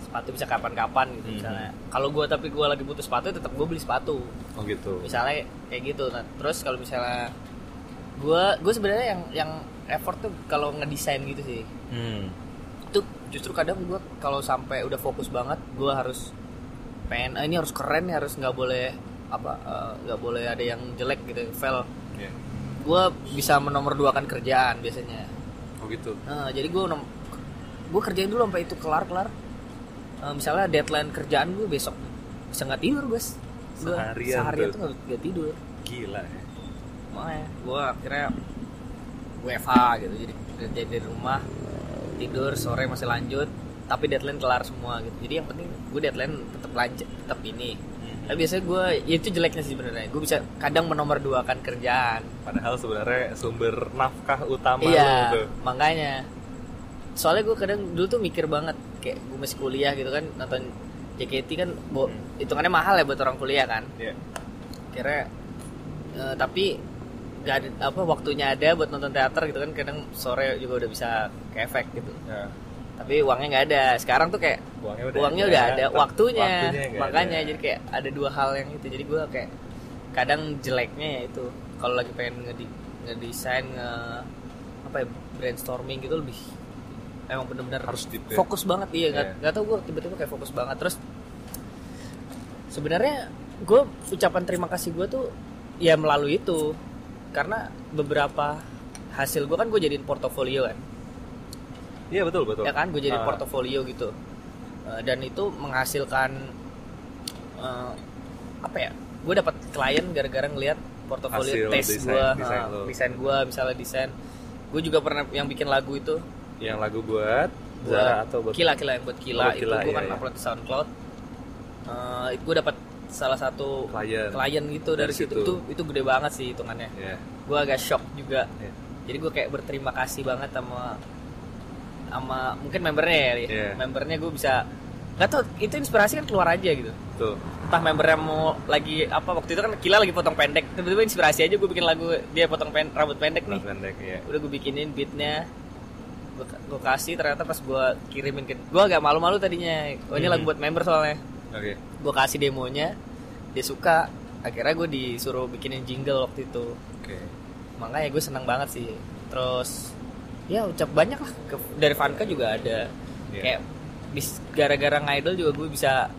sepatu bisa kapan-kapan gitu Hmm. misalnya kalau gue tapi gue lagi butuh sepatu tetap gue beli sepatu oh gitu misalnya kayak gitu nah terus kalau misalnya gue gue sebenarnya yang yang effort tuh kalau ngedesain gitu sih hmm. Justru kadang gue kalau sampai udah fokus banget gue harus pengen ah, ini harus keren nih harus nggak boleh apa eh, nggak boleh ada yang jelek gitu fail. Ya gue bisa menomorduakan kerjaan biasanya. Oh gitu. Nah, jadi gue nom gue kerjain dulu sampai itu kelar kelar. Eh, misalnya deadline kerjaan gue besok bisa nggak tidur guys Gua Seharian seharian tuh. nggak tidur. Gila ya. Makanya gue akhirnya WFH gitu jadi kerja di rumah tidur sore masih lanjut tapi deadline kelar semua gitu. Jadi yang penting gue deadline tetap lanjut tetap ini. Tapi biasanya gue ya itu jeleknya sih sebenarnya. Gue bisa kadang menomorduakan kerjaan. Padahal sebenarnya sumber nafkah utama iya tuh makanya. Soalnya gue kadang dulu tuh mikir banget kayak gue masih kuliah gitu kan nonton JKT kan bo, hitungannya mahal ya buat orang kuliah kan. Iya. kira eh, tapi gak ada apa waktunya ada buat nonton teater gitu kan kadang sore juga udah bisa ke efek gitu. Ya. tapi uangnya nggak ada. Sekarang tuh kayak uangnya udah uangnya udah ada waktunya, nggak makanya ada. jadi kayak ada dua hal yang itu. Jadi gue kayak kadang jeleknya ya itu kalau lagi pengen ngedi ngedesain nge apa ya brainstorming gitu lebih emang bener-bener Harus deep ya? fokus banget. Iya nggak nggak tau gue tiba-tiba kayak fokus banget. Terus sebenarnya gue ucapan terima kasih gue tuh ya melalui itu karena beberapa hasil gue kan gue jadiin portofolio kan. Iya betul betul. Ya kan gue jadi Ah. portofolio gitu. Eh, dan itu menghasilkan eh, apa ya gue dapat klien gara-gara ngelihat portofolio tes gue desain gue misalnya desain. Gue juga pernah yang bikin lagu itu. Yang lagu buat buat Zara atau buat Kila Kila yang buat Kila, Oh, buat itu Kila, gue iya, kan iya. upload di SoundCloud. Eh, itu gue dapat salah satu klien. klien gitu dari, Dari situ. situ. itu itu gede banget sih hitungannya. Ya gue agak shock juga. Iya. jadi gue kayak berterima kasih banget sama sama mungkin membernya ya Iya. membernya gue bisa nggak tau itu inspirasi kan keluar aja gitu. Tuh entah membernya mau lagi apa waktu itu kan Kila lagi potong pendek. Tiba-tiba inspirasi aja gue bikin lagu dia potong pen, rambut pendek nih. Rambut pendek ya udah gue bikinin beatnya. Gue, kasih ternyata pas gue kirimin ke gue agak malu-malu tadinya. Oh ini Mhm. lagu buat member soalnya oke. Gue kasih demonya dia suka. Akhirnya gue disuruh bikinin jingle waktu itu. Oke. Makanya gue senang banget sih. Terus ya ucap banyak lah. Ke- dari Vanka juga ada. Iya. kayak bis- gara-gara ngidol juga gue bisa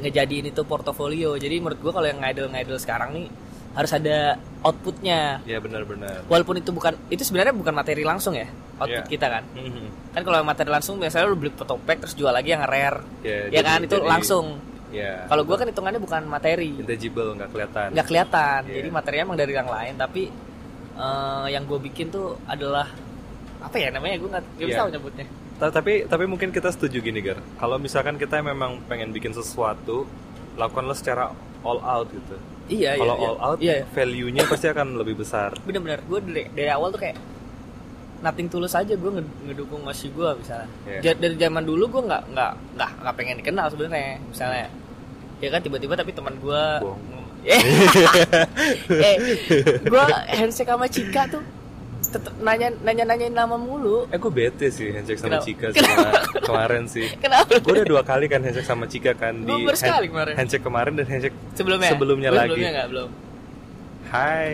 ngejadiin itu portofolio. Jadi menurut gue kalau yang ngidol ngidol sekarang nih harus ada outputnya. Ya benar-benar. Walaupun itu bukan itu sebenarnya bukan materi langsung ya output Iya. kita kan. Mhm. kan kalau materi langsung biasanya lu beli fotopack terus jual lagi yang rare. Ya, ya jadi- kan itu jadi- langsung. ya kalau gue kan hitungannya bukan materi. Intangible nggak kelihatan. Nggak kelihatan. Iya. jadi materinya emang dari yang lain. Tapi eh, yang gue bikin tuh adalah apa ya namanya? Gue nggak nggak bisa Iya. nyebutnya Ta- tapi tapi mungkin kita setuju gini gar kalau misalkan kita memang pengen bikin sesuatu lakukanlah secara all out gitu iya kalau iya, all out iya, iya. value-nya pasti akan lebih besar. Bener-bener gue dari, dari awal tuh kayak nothing tulus aja gue ngedukung masih gue misalnya. Iya. Ja- dari zaman dulu gue nggak nggak nggak nggak pengen dikenal sebenarnya misalnya. Ya kan tiba-tiba tapi teman gue eh gue handshake sama Cika tuh tetep nanya nanya nanyain nama mulu. Eh gue bete sih handshake sama Kenapa? Cika kema- kemarin sih. Kenapa? Gue udah dua kali kan handshake sama Cika kan di Gua hand- kemarin. handshake kemarin dan handshake sebelumnya? sebelumnya Gua lagi. sebelumnya nggak? Belum. Hai.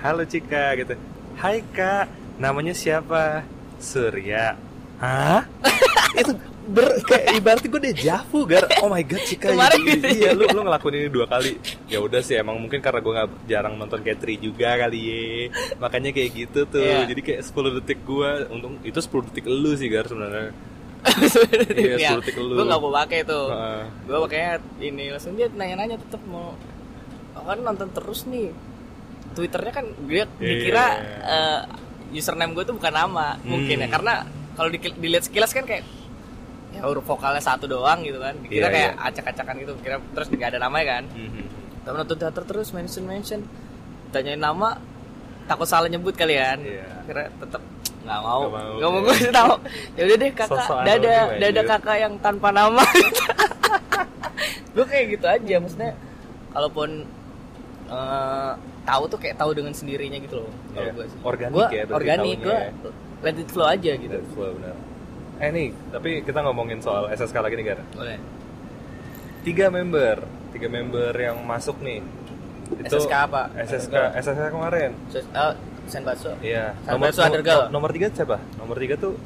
Halo Cika gitu. Hai kak. Namanya siapa? Surya. Hah? Itu ber kayak ibaratnya gue udah jafu gar oh my god Cika Kemarin gitu. gitu. iya lu lu ngelakuin ini dua kali ya udah sih emang mungkin karena gue nggak jarang nonton Katri juga kali ye makanya kayak gitu tuh Iya. jadi kayak 10 detik gue untung itu 10 detik lu sih gar sebenarnya Iya, Iya, 10 detik lu. gue nggak mau pakai tuh Heeh. gue pakainya ini langsung dia nanya-nanya tetap mau oh, kan nonton terus nih twitternya kan dia dikira eh, username gue tuh bukan nama mungkin ya Hmm. karena kalau di- dilihat sekilas kan kayak ya huruf vokalnya satu doang gitu kan dikira Iya, kayak iya. acak-acakan gitu kira terus nggak ada namanya kan Mhm. tapi nonton teater terus mention mention tanyain nama takut salah nyebut kalian Iya. kira tetap nggak mau Nggak mau, iya. gue tahu ya udah deh kakak Sosok dada dada kakak yang tanpa nama gue kayak gitu aja maksudnya kalaupun eh, tahu tuh kayak tahu dengan sendirinya gitu loh kalau Iya. gue sih Organik Gua ya organik gue ya. let it flow aja gitu That's flow, benar. Eh nih, tapi kita ngomongin soal SSK lagi nih, Gar. boleh Tiga member, tiga member yang masuk nih. SSK apa? SSK, SSK kemarin. so, uh, Senbatsu Iya. Senbatsu Undergirl. nomor tiga siapa? Nomor tiga tuh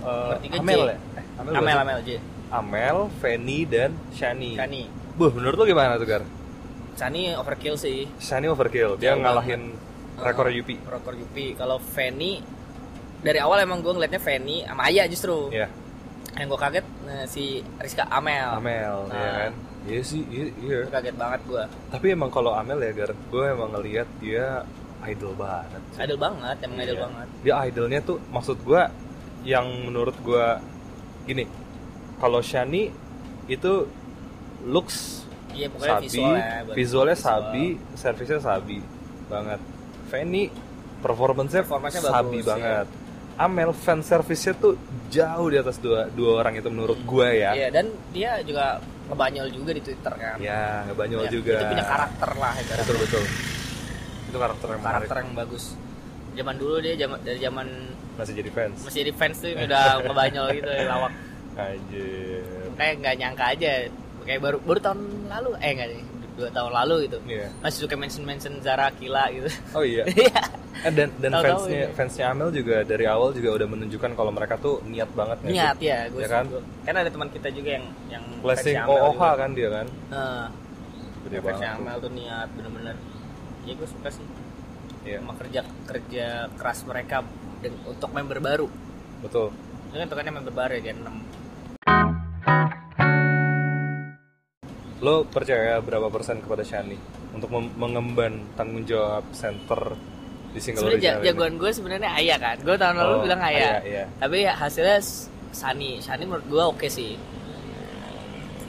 uh, Nomor tiga Amel J. ya? Eh, Amel, Amel? Amel J Amel, Fanny dan Shani. Shani Buh, menurut lu gimana tuh, Gar? Shani overkill sih Shani overkill. Dia Jauh ngalahin rekor Uh, Yupi. rekor Yupi kalau Fanny dari awal emang gue ngeliatnya Fanny sama Aya justru Iya, yang gue kaget nah, si Rizka Amel Amel, Nah. ya kan? Iya sih, iya. iya. Kaget banget gue Tapi emang kalau Amel ya, Gar, gue emang ngelihat dia idol banget. sih. idol banget emang idol Iya. banget Dia idolnya tuh maksud gua yang menurut gua gini. Kalau Shani itu looks iya pokoknya sabi, visualnya visualnya visual. sabi, servisnya sabi banget. Fanny performance-nya Performance-nya sabi bagus, banget. Amel fan service-nya tuh jauh di atas dua dua orang itu menurut gua ya. Iya dan dia juga ngebanyol juga di Twitter kan. Ya, nggak banyol Ya, juga. Itu punya karakter lah ya Betul betul. Itu karakter yang menarik. karakter yang bagus. Zaman dulu dia zaman dari zaman Masih jadi fans. masih jadi fans tuh udah ngebanyol gitu lawak. Anjir. Kayak nggak nyangka aja. Kayak baru baru tahun lalu eh enggak nih dua tahun lalu gitu. Iya. Masih suka mention mention Zara Kila gitu. Oh iya. Eh, dan dan Tahu-tahu fansnya ini. fansnya Amel juga dari awal juga udah menunjukkan kalau mereka tuh niat banget? Niat ya, gue Ya kan? Kan ada teman kita juga yang yang Blessing fansnya Amel OOH juga. kan dia kan. Nah, Gede fansnya. Amel tuh niat bener-bener. Ya gue suka sih. Iya, sama kerja kerja keras mereka dan- untuk member baru betul. ini kan tokennya member baru ya Gen 6 Lo percaya berapa persen kepada Shani untuk mengemban tanggung jawab center di single sebenarnya ja- original jagoan gue sebenarnya Aya kan gue tahun lalu Oh, bilang Aya Aya, iya. tapi ya hasilnya Sani Sani menurut gue oke sih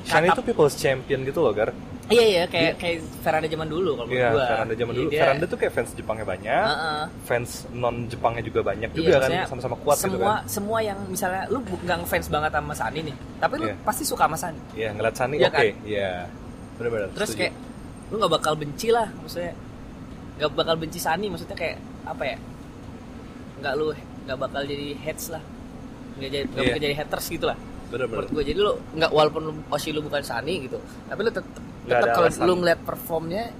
Shani Kakap- itu people's champion gitu loh, Gar. iya iya kayak kayak Veranda zaman dulu kalau menurut Iya, gue Veranda zaman dulu. Dia- Veranda tuh kayak fans Jepangnya banyak, Heeh. fans non Jepangnya juga banyak Iya, juga kan, sama-sama kuat semua gitu kan. semua yang misalnya lu nggak ngefans banget sama Sani nih tapi lu Iya. pasti suka sama Sani Iya, ngeliat Shani Iya oke, kan? iya. Benar-benar. terus setuju. kayak lu nggak bakal benci lah maksudnya nggak bakal benci Sani maksudnya kayak apa ya nggak lu nggak bakal jadi hates lah nggak jadi nggak Iya. bakal jadi haters gitu lah benar-benar. menurut gue jadi lu nggak walaupun lu Oshi lu bukan Sani gitu tapi lu tetep ada kalau lu ngeliat performnya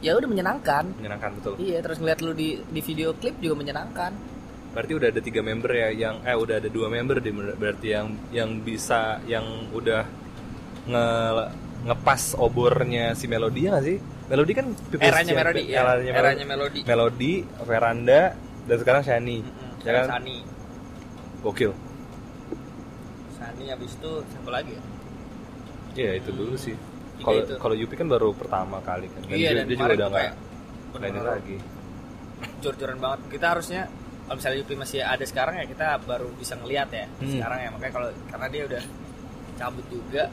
ya udah menyenangkan Menyenangkan betul. iya terus ngeliat lu di di video klip juga menyenangkan Berarti udah ada tiga member ya yang eh udah ada dua member deh ber- berarti yang yang bisa yang udah nge ngepas obornya si Melody ya nggak sih? Melody kan eranya. Melody ya eranya, eranya Melody. Melody Melody, Veranda dan sekarang Shani. Mm-mm, Ya kan? Sani Gokil. Sani habis itu siapa lagi ya Iya itu dulu sih. Tiga Kalau kalau Yupi kan baru pertama kali kan. Dan Iya, dia, dan dia juga udah tuh nggak kayak nggak ini bener-bener lagi. jor-joran banget kita harusnya kalau misalnya Yupi masih ada sekarang ya kita baru bisa ngelihat ya Hmm. sekarang ya makanya kalau karena dia udah cabut juga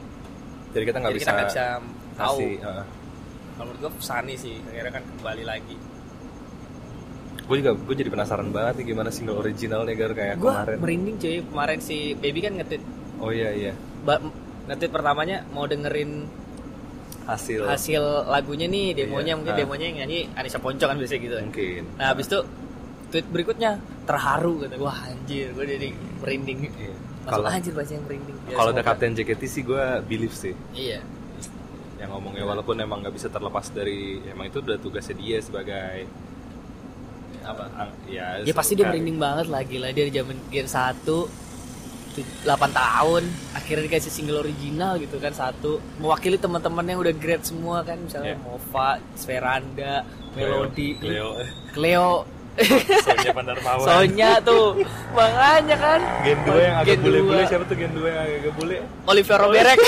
Jadi kita nggak bisa, kita nggak bisa tahu kasih. Kalau menurut gue Sani sih akhirnya kan kembali lagi Gue juga gue jadi penasaran banget nih gimana single originalnya Gar kayak gue kemarin. merinding cuy kemarin si Baby kan ngetit Oh iya iya. ngetit pertamanya mau dengerin Hasil. hasil lagunya nih demonya Iya. mungkin Ah. demonya yang nyanyi Anissa Ponco kan biasanya gitu Mungkin. nah habis itu tweet berikutnya terharu kata wah anjir gue jadi merinding Iya. Langsung Kalau anjir baca yang merinding Ya, kalau ada semoga. Kapten JKT sih gue believe sih iya yang ngomongnya walaupun emang nggak bisa terlepas dari emang itu udah tugasnya dia sebagai apa ang- ya Ya pasti dia merinding banget lah gila dia di zaman Gen 1 8 tahun akhirnya dikasih single original gitu kan satu. Mewakili teman-teman yang udah grade semua kan misalnya Iya. Mova, Sveranda, Melody, Leo Cleo, Sonya Pandarmawan. Sonya tuh. Makanya kan. Gen 2 yang agak bule-bule siapa tuh Gen 2 yang agak bule? Oliver Roberek.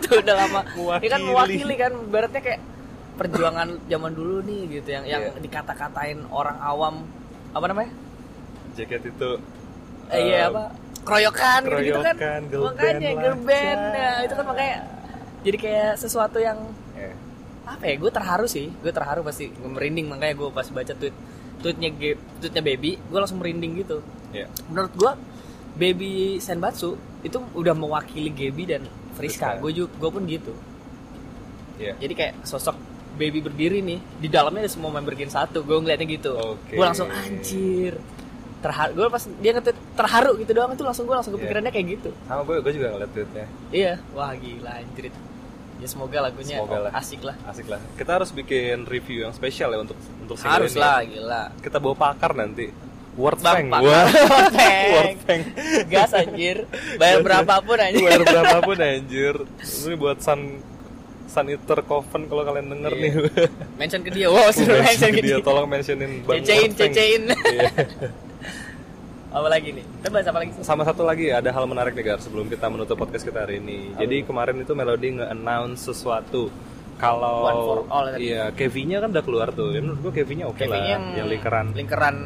Tuh udah lama. Dia kan Mewakili. mewakili kan beratnya kayak perjuangan zaman dulu nih gitu yang yang Iya. dikata-katain orang awam. Apa namanya? JKT itu Eh, iya um, apa? Keroyokan, gitu gitu kan girl makanya girl lah, band nah, itu kan makanya jadi kayak sesuatu yang eh, apa ya gue terharu sih. Gue terharu pasti gue merinding. Makanya gue pas baca tweet tweetnya tweetnya baby gue langsung merinding gitu. Ya menurut gue baby senbatsu itu udah mewakili Gebi dan Friska. Gue juga gue pun gitu. Iya. Jadi kayak sosok baby berdiri nih di dalamnya ada semua member Gen 1 gue ngeliatnya gitu. Oke. gue langsung anjir. Terharu gue pas dia ngetweet terharu gitu doang itu langsung gue langsung Iya. kepikirannya kayak gitu. Sama gue, gue juga ngeliat tweetnya. iya. Wah gila anjir ya semoga lagunya Semoga lah. asik lah Asik lah. Kita harus bikin review yang spesial ya untuk untuk single harus ini. lah gila Kita bawa pakar nanti. Word Bang Fang. Word Fang. Fang. gas anjir bayar berapapun anjir Bayar berapapun anjir. Ini buat Sun Sun Eater Coven kalau kalian denger Iya. nih. mention ke dia wow suruh mention ke dia dia tolong mentionin Bang cecein cecein Iya. Apa lagi nih? Kita bahas apa lagi sih? Sama satu lagi ada hal menarik nih Gar sebelum kita menutup podcast kita hari ini. Jadi kemarin itu Melody nge-announce sesuatu. Kalau One for all tadi. iya Kevi-nya kan udah keluar tuh. Ya, menurut gua Kevi-nya oke Kevin lah. yang, yang lingkaran lingkaran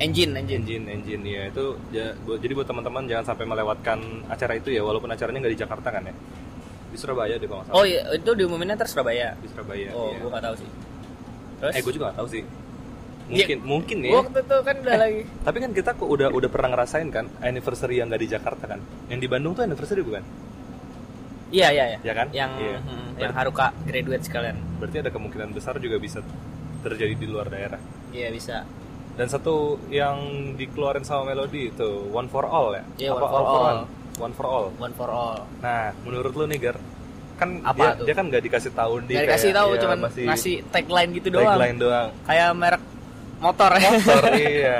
engine engine. Engine engine ya itu ya, buat- jadi buat teman-teman jangan sampai melewatkan acara itu ya walaupun acaranya nggak di Jakarta kan ya? Di Surabaya deh kalau nggak salah. Oh iya itu diumuminnya ntar Surabaya? Di Surabaya oh iya. gue gak tahu sih. Terus? Eh gue juga nggak tahu sih mungkin mungkin ya. Gua waktu itu kan udah lagi. tapi kan kita kok udah udah pernah ngerasain kan anniversary yang nggak di Jakarta kan? Yang di Bandung tuh anniversary bukan? Iya iya iya. Ya kan? yang Iya. hmm, yang Haruka graduate sekalian. Berarti ada kemungkinan besar juga bisa terjadi di luar daerah. Iya bisa. Dan satu yang dikeluarin sama Melody itu One for All ya? Iya, One for All All. One? One for All. One for all. Nah menurut lu nih Gar kan Apa dia, tuh? dia kan nggak dikasih tahu di Gak dikasih tahu ya, cuman masih ngasih tagline gitu doang. tagline doang. Kayak merek motor. Ya motor iya.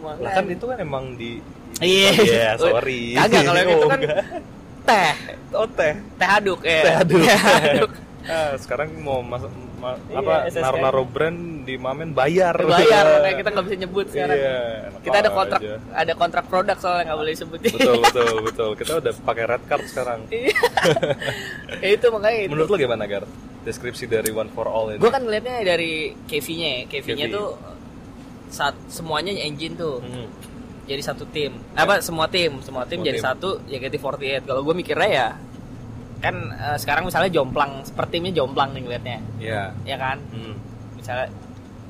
Lah kan itu kan emang di iya. Iya, sorry. kagak kalau yang itu Oh, kan teh. Oh teh. Teh aduk ya. Teh aduk. Teh aduk. ah, sekarang mau masuk ma- Iya, apa naruh naruh brand di Mamen bayar. Bayar makanya kita nggak bisa nyebut sekarang. Iya kita ada kontrak aja. ada kontrak produk soalnya nggak boleh disebut betul betul betul. Kita udah pakai red card sekarang. Iya. Ya itu makanya itu. menurut lo gimana Gar deskripsi dari One for All ini gue kan ngeliatnya dari KV-nya ya. KV-nya KV. tuh saat semuanya engine tuh Hmm. jadi satu tim apa semua tim semua tim Semua jadi tim. satu JKT48 kalau gue mikirnya ya kan eh, sekarang misalnya jomplang per timnya jomplang nih ngeliatnya Iya. ya kan Hmm. misalnya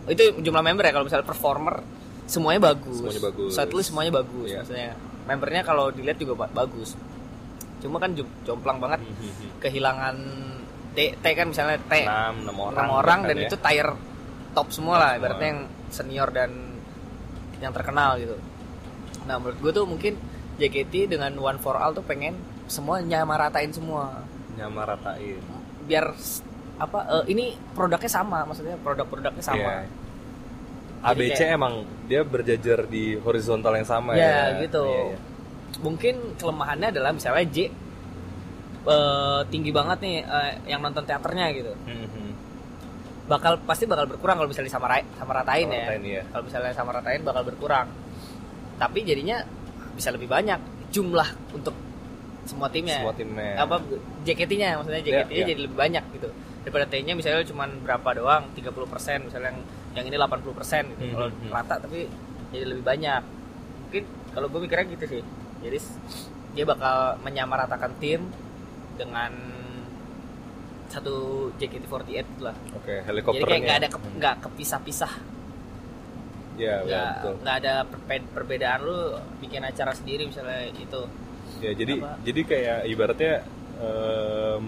itu jumlah member ya kalau misalnya performer semuanya bagus Semuanya bagus. setlist semuanya bagus Iya. maksudnya membernya kalau dilihat juga ba- bagus cuma kan jom- jomplang banget Hmm. kehilangan T, T kan misalnya T enam enam orang enam orang bahkan dan ya. itu tier top semua lah ibaratnya yang senior dan yang terkenal gitu nah menurut gue tuh mungkin JKT dengan One for All tuh pengen semua nyamaratain semua nyamaratain biar apa eh, ini produknya sama maksudnya produk-produknya sama. Jadi ABC kayak- emang dia berjajar di horizontal yang sama ya, ya. gitu Iya, iya. mungkin kelemahannya adalah misalnya J eh, tinggi banget nih eh, yang nonton teaternya gitu. Hmm, hmm. bakal pasti bakal berkurang kalau misalnya sama sama ratain ya. Iya. kalau misalnya sama ratain bakal berkurang. Tapi jadinya bisa lebih banyak jumlah untuk semua timnya. Semua timnya. apa JKT-nya maksudnya JKT-nya iya. jadi lebih banyak gitu. Daripada T-nya misalnya cuma berapa doang 30% misalnya yang yang ini 80% gitu. Hmm, kalau rata tapi jadi lebih banyak. Mungkin kalau gue mikirnya gitu sih. Jadi dia bakal menyamaratakan tim dengan satu JKT48 gitu lah Oke, jadi helikopternya. kayak nggak ada ke- nggak kepisah-pisah Ya, ya, nggak betul. nggak ada perbe- perbedaan lu bikin acara sendiri misalnya itu Ya, jadi Apa? jadi kayak ibaratnya em,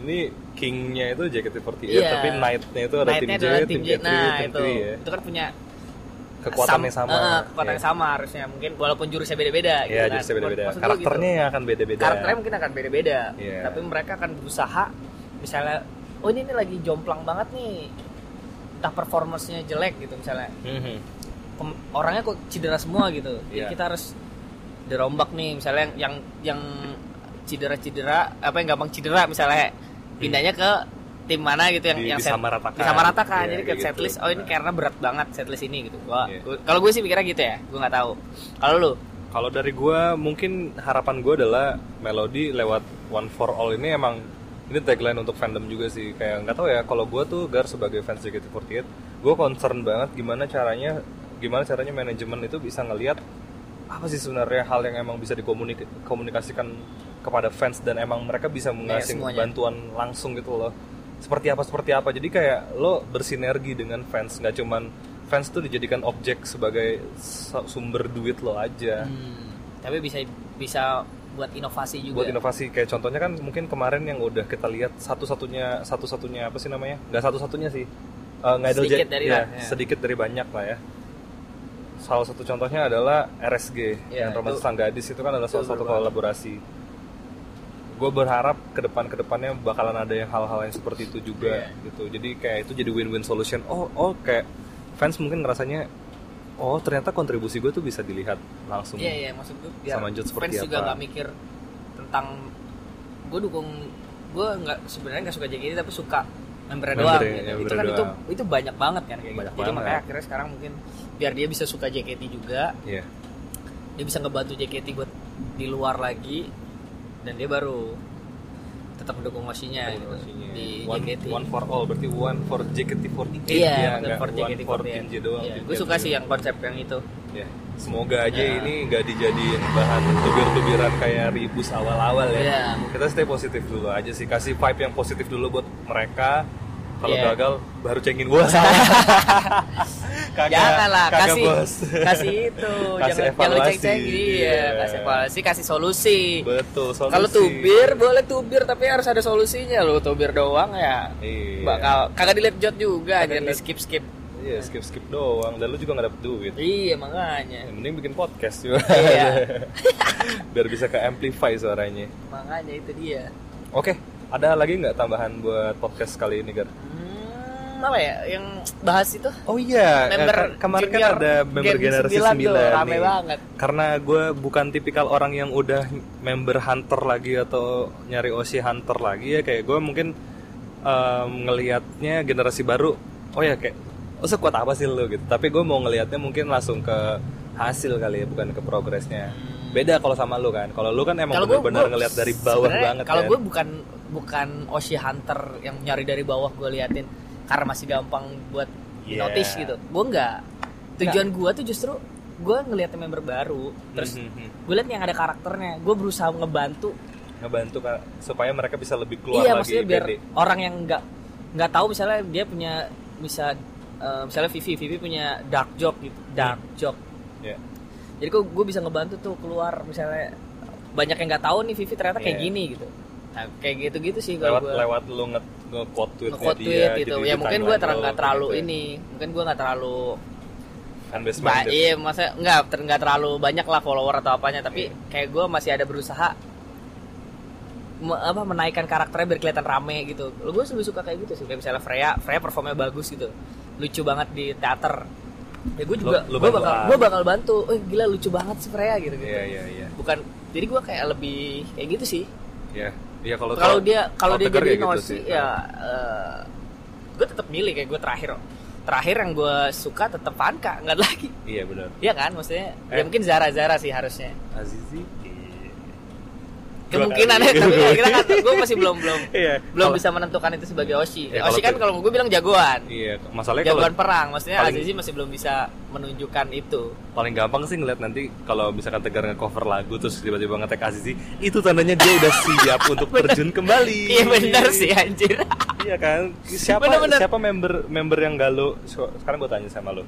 ini kingnya itu JKT48 Iya. tapi knight-nya itu ada tim Night-nya J, tim J. K3, nah tim itu 3 ya. itu kan punya Kekuatannya sam- sama. eh, kekuatannya ya. sama harusnya mungkin walaupun jurusnya beda-beda Ya, gitu kan. justru beda-beda. Maksud gua Karakternya gitu. yang akan beda-beda. karakternya mungkin akan beda-beda Iya. tapi mereka akan berusaha misalnya oh ini, ini lagi jomplang banget nih entah performance-nya jelek gitu misalnya Mhm. Pem- orangnya kok cedera semua gitu jadi Iya. kita harus dirombak nih misalnya yang yang, yang cedera-cedera apa yang gampang cedera misalnya pindahnya ke tim mana gitu yang Di- yang disamaratakan. disamaratakan. Iya, jadi ke setlist gitu. oh ini karena berat banget setlist ini gitu gua, Iya. gua- kalau gue sih mikirnya gitu ya gue nggak tahu kalau lu Kalau dari gua mungkin harapan gua adalah melodi lewat One for All ini emang ini tagline untuk fandom juga sih kayak nggak tahu ya kalau gua tuh gar sebagai fans JKT48 gua concern banget gimana caranya gimana caranya manajemen itu bisa ngelihat apa sih sebenarnya hal yang emang bisa dikomunikasikan kepada fans dan emang mereka bisa mengasih semuanya. bantuan langsung gitu loh seperti apa seperti apa. Jadi kayak lo bersinergi dengan fans. Nggak cuman fans tuh dijadikan objek sebagai su- sumber duit lo aja. Hmm, tapi bisa bisa buat inovasi juga. Buat inovasi. Kayak contohnya kan mungkin kemarin yang udah kita lihat satu-satunya satu-satunya apa sih namanya? Nggak satu-satunya sih. Eh, ngidol Sedikit dari ya, lah, ya. sedikit dari banyak lah ya. Salah satu contohnya adalah RSG Ya, yang Romantis itu- Sang Gadis itu kan adalah salah satu kolaborasi gue berharap ke depan ke depannya bakalan ada yang hal-hal yang seperti itu juga Iya. gitu jadi kayak itu jadi win-win solution oh oh kayak fans mungkin ngerasanya oh ternyata kontribusi gue tuh bisa dilihat langsung Iya iya maksud gue biar Sama Jod seperti fans juga apa. nggak mikir tentang gue dukung gue nggak sebenarnya nggak suka JKT tapi suka Membernya, doang ya, gitu. itu membernya kan itu doang. itu banyak banget kan kayak Banyak gitu. Jadi banget. makanya akhirnya sekarang mungkin biar dia bisa suka JKT juga, Iya. dia bisa ngebantu JKT buat di luar lagi dan dia baru tetap mendukung Oshinya gitu, di one, JKT. one for all berarti one for JKT48 Iya, ya, one for one JKT48. for Kinji doang Iya, Kinji gue suka sih yang konsep yang itu. ya semoga aja Ya. ini nggak dijadiin bahan tubir-tubiran kayak ribus awal-awal ya Iya. kita stay positif dulu aja sih kasih vibe yang positif dulu buat mereka kalau Iya. gagal baru cengin gua kagak Janganlah kagak, kasih bos. kasih itu, Kasih jangan jangan lu evaluasi. cek-cek iya, Iya. kasih evaluasi, kasih solusi. betul solusi. Kalau tubir boleh tubir tapi harus ada solusinya lo tubir doang ya. Iya. Bakal kagak dilihat jot juga jadi di skip skip. iya skip skip doang dan lu juga nggak dapet duit Iya makanya. yang mending bikin podcast juga Iya. biar bisa ke amplify suaranya makanya itu dia. oke ada lagi nggak tambahan buat podcast kali ini Gar? Hmm, apa ya yang bahas itu? Oh iya, eh, Member ke- kemarin kan ada member Gen generasi 9 9, tuh, rame nih. banget. Karena gue bukan tipikal orang yang udah member hunter lagi atau nyari OC hunter lagi ya kayak gue mungkin em, ngelihatnya generasi baru. Oh ya kayak oh sekuat apa sih lo gitu. Tapi gue mau ngelihatnya mungkin langsung ke hasil kali ya bukan ke progresnya. Beda kalau sama lu kan. Kalau lu kan emang Hmm. Gua- gua ngelihat dari bawah banget Kalau kan. gue bukan bukan Oshi Hunter yang nyari dari bawah gue liatin karena masih gampang buat Yeah. notice gitu. Gue nggak. Tujuan gue tuh justru gue ngeliatin member baru, terus Mhm, mhm. gue liat yang ada karakternya. Gue berusaha ngebantu. ngebantu Kak, supaya mereka bisa lebih keluar iya, lagi maksudnya biar pede. orang yang nggak nggak tahu misalnya dia punya bisa eh, misalnya Vivi, Vivi punya dark joke gitu, dark joke. Ya. Jadi kok gue bisa ngebantu tuh keluar misalnya banyak yang nggak tahu nih Vivi ternyata kayak Iya. gini gitu. Nah, kayak gitu-gitu sih lewat kalau gue lewat lu nge nge-quote tweetnya nge-quote dia tweet jadi gitu. Ya mungkin gue timeline terang nggak terlalu gitu ya. ini, mungkin gue nggak terlalu ba minded. iya masa nggak ter- nggak terlalu banyak lah follower atau apanya tapi Iya. kayak gue masih ada berusaha me- apa menaikkan karakternya biar kelihatan rame gitu. Lo gue lebih suka kayak gitu sih. Kayak misalnya Freya, Freya performnya bagus gitu. Lucu banget di teater. Ya gue juga Lu- lu gue bakal gue bakal bantu. Oh gila lucu banget sih Freya gitu gitu. Iya iya iya. Bukan jadi gue kayak lebih kayak gitu sih. Iya. Iya kalau Kalau dia kalau dia jadi gitu nosi sih. ya gue tetap milih kayak gue terakhir. Terakhir yang gue suka tetap Vanka, nggak lagi. Iya benar. Iya kan, maksudnya Eh. ya mungkin Zara Zara sih harusnya. Azizi. Iya. Kemungkinan ya, tapi ya, kita kan, gue masih belum belum Iya. belum Kalau- bisa menentukan itu sebagai Oshi. Ya, Oshi kan kalau- gue bilang jagoan, Iya, masalahnya kalau jagoan perang. Maksudnya paling- Azizi masih belum bisa menunjukkan itu. paling gampang sih ngeliat nanti kalau misalkan Tegar nge-cover lagu terus tiba-tiba nge-tag Azizi, itu tandanya dia udah siap untuk terjun kembali. Iya benar sih anjir. Iya kan? Siapa Bener-bener. siapa member member yang lo sekarang gue tanya sama lo.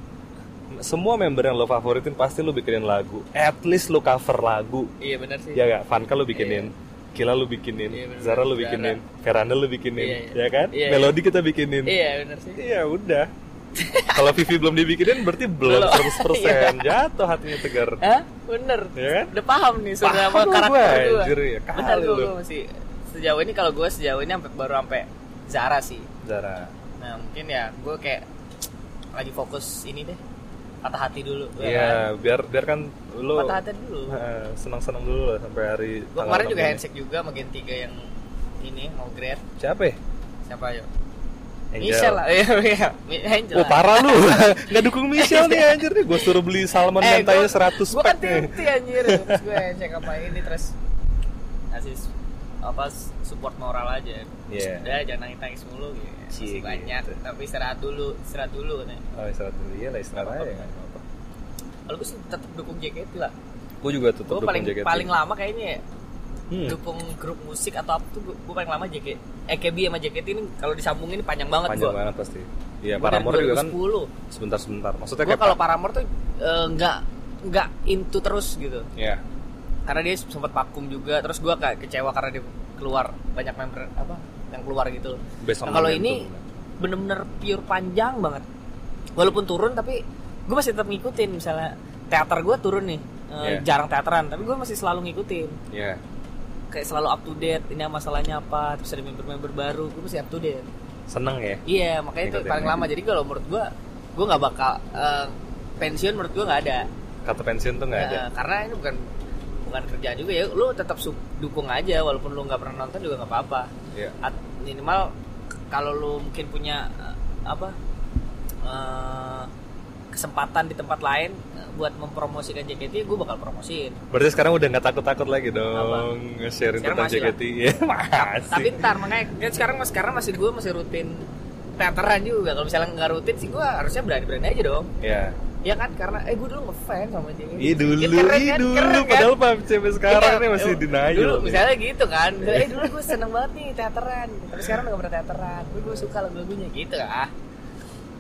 Semua member yang lo favoritin pasti lo bikinin lagu. At least lo cover lagu. iya benar sih. Ya gak? Vanka lo bikinin. Kila lo bikinin, Iya, bener. Zara lo bikinin, Veranda lo bikinin, Iya, iya. ya kan? Iya, iya. Melodi kita bikinin. Iya benar sih. Iya udah. Kalau Vivi belum dibikinin berarti belum Belum. 100% jatuh hatinya Tegar. Hah? Bener. Ya kan? Udah paham nih sudah apa lah karakter gue. anjir, ya. Bener gue lu. masih sejauh ini kalau gue sejauh ini sampai baru sampai Zara sih. Zara. Nah mungkin ya gue kayak lagi fokus ini deh patah hati dulu. ya kan? Iya, biar biar kan lo Patah hati dulu. eh, senang-senang dulu lah sampai hari Gue tanggal kemarin 6 juga handshake juga sama Gen 3 yang ini mau grade Siapa ya? siapa? Angel. Michelle lah, iya iya, Angel. Oh parah lu, nggak dukung Michelle nih anjir nih. Gue suruh beli salmon Eh, mentanya gua- 100 Gua kan pack nih. tinti anjir, terus gue handshake apa ini terus kasih s- apa support moral aja. Iya. Udah jangan nangis nangis mulu gitu. Cie, Masih banyak, gitu. tapi istirahat dulu, istirahat dulu katanya. Oh istirahat dulu, iya lah istirahat aja apa-apa. Kalau gue sih tetap dukung JKT lah. Gue juga tetap dukung paling JKT. paling lama kayaknya ya Hmm. dukung grup musik atau apa tuh gue paling lama JKT EKB sama JKT ini kalau disambungin panjang banget Panjang gua. banget pasti. Iya, Paramore juga kan 2010. sebentar-sebentar. Maksudnya Gue kayak kalau Paramore tuh eh, nggak nggak into terus gitu. Iya. Karena dia sempat vakum juga terus gue kayak kecewa karena dia keluar banyak member apa yang keluar gitu. Nah, kalau ini bener-bener pure panjang banget. Walaupun turun tapi gue masih tetap ngikutin. Misalnya teater gue turun nih eh, Iya. jarang teateran tapi gue masih selalu ngikutin. Ya kayak selalu up to date ini masalahnya apa terus ada member-member baru gue masih up to date. Seneng ya? Iya makanya itu paling ya. lama. Jadi kalau menurut gue gue nggak bakal eh, pensiun menurut gue nggak ada. Kata pensiun tuh nggak ada. Eh, karena ini bukan bukan kerjaan juga ya lu tetap dukung aja walaupun lu nggak pernah nonton juga nggak apa-apa. Iya. At- minimal kalau lu mungkin punya eh, apa eh, kesempatan di tempat lain eh, buat mempromosikan JKT gue bakal promosiin. Berarti sekarang udah nggak takut takut lagi dong Sekarang tentang. JKT ya masih. tapi ntar makanya kan sekarang mas sekarang masih gue masih rutin teateran juga. Kalau misalnya nggak rutin sih gue harusnya berani berani aja dong. Ya ya kan karena eh gue dulu ngefans sama JKT Ih dulu, Ya, keren ih kan? dulu, Keren kan? padahal Pak CB sekarang Iya, nih masih eh, denial. Dulu misalnya gitu kan. Misalnya, eh dulu gue seneng banget nih teateran. Tapi sekarang udah gak pernah teateran. Gue gue suka lagu-lagunya gitu ah.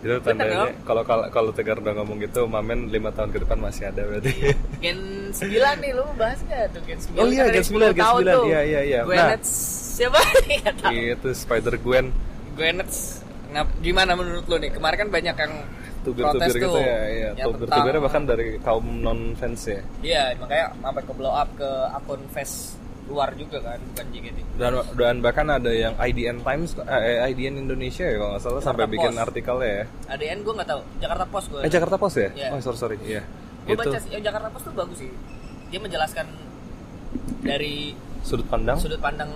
itu tandanya kalau kalau kalau Tegar udah ngomong gitu, Mamen lima tahun ke depan masih ada berarti. Gen 9 nih lu bahas gak tuh Gen 9? Oh iya, Kan Gen 9, 10 Gen tahun 9. tuh. Iya, iya, iya. Gwyneth siapa nih tau. itu Spider Gwen Gwyneth Nah, gimana menurut lu nih? Kemarin kan banyak yang tubir-tubir protes gitu ya, iya. yang Tubir-tubirnya bahkan dari kaum non fans ya. Iya, makanya sampai ke blow up ke akun face luar juga kan, bukan JKT. Dan, dan bahkan ada yang IDN Times, eh, IDN Indonesia ya kalau nggak salah sampai Jakarta bikin Post. artikelnya ya. ADN gue gak tahu, Jakarta Post gue. Eh Jakarta Post ya? Iya. Oh sorry sorry, iya. Gue Itu baca yang Jakarta Post tuh bagus sih. Dia menjelaskan dari sudut pandang. sudut pandang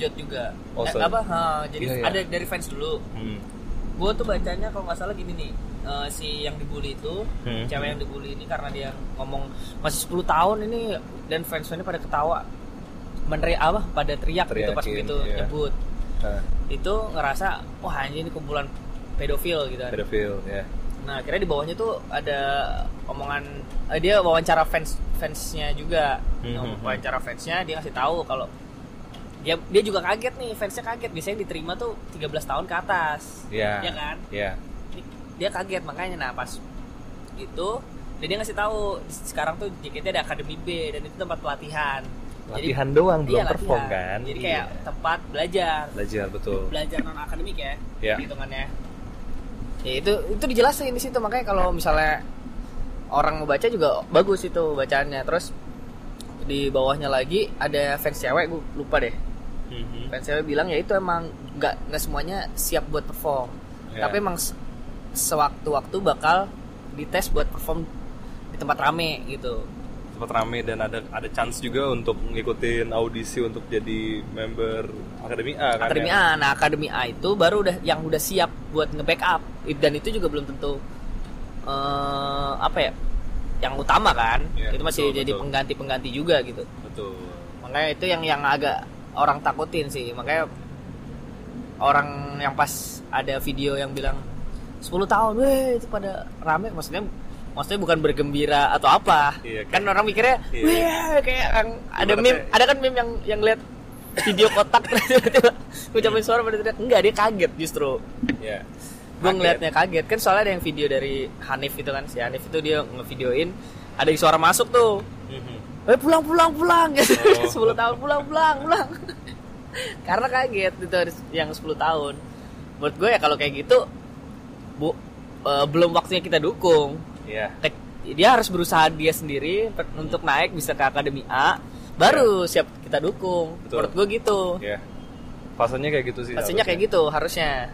Jod juga. Oh, eh, apa? Ha, jadi Iya, iya. ada dari fans dulu. Hmm. Gue tuh bacanya kalau nggak salah gini nih, eh, si yang dibully itu, Hmm. cewek yang dibully ini karena dia ngomong masih 10 tahun ini dan fans-fansnya pada ketawa, meneri apa? Pada teriak gitu pas Teriakin, begitu iya. nyebut. Nah, Itu ngerasa, wah anjing ini kumpulan pedofil gitu. kan. pedofil ya. Nah, akhirnya di bawahnya tuh ada omongan eh, dia wawancara fans fansnya juga. Hmm, hmm, hmm. wawancara fansnya dia ngasih tahu kalau dia dia juga kaget nih, fansnya kaget. Biasanya diterima tuh 13 tahun ke atas. Iya. Iya kan? Iya. Dia- kaget makanya nah pas itu dan dia ngasih tahu sekarang tuh JKT ada akademi B dan itu tempat pelatihan. Latihan doang belum iya, perform latihan. kan? Jadi Iya. kayak tempat belajar belajar betul. belajar non akademik ya Iya. hitungannya ya itu itu dijelasin di situ makanya kalau misalnya orang mau baca juga bagus itu bacaannya terus di bawahnya lagi ada fans cewek gue lupa deh Mhm. fans cewek bilang ya itu emang nggak nggak semuanya siap buat perform Ya. tapi emang se- sewaktu-waktu bakal dites buat perform di tempat rame gitu Sempat rame dan ada ada chance juga untuk ngikutin audisi untuk jadi member Akademi A kan Akademi ya? A. Nah, Akademi A itu baru udah yang udah siap buat nge-backup dan itu juga belum tentu eh apa ya? Yang utama kan. Iya, itu masih betul, jadi betul. pengganti-pengganti juga gitu. Betul. Makanya itu yang yang agak orang takutin sih. Makanya orang yang pas ada video yang bilang 10 tahun, weh itu pada rame maksudnya maksudnya bukan bergembira atau apa. Iya, kan kayak- orang mikirnya, Iya. weh kayak yang ada meme, ada kan meme yang yang lihat video kotak tiba-tiba ngucapin suara pada teriak enggak dia kaget justru Ya. gue Kaget. ngeliatnya kaget kan soalnya ada yang video dari Hanif itu kan si Hanif itu dia ngevideoin ada yang suara masuk tuh. Eh pulang pulang pulang gitu Oh. 10 tahun pulang pulang pulang karena kaget itu yang 10 tahun menurut gue ya kalau kayak gitu bu eh, belum waktunya kita dukung Iya. Tek- dia harus berusaha dia sendiri per- untuk naik bisa ke akademi A baru siap kita dukung Betul. menurut gue gitu Ya. Fasenya kayak gitu sih. pastinya kayak gitu harusnya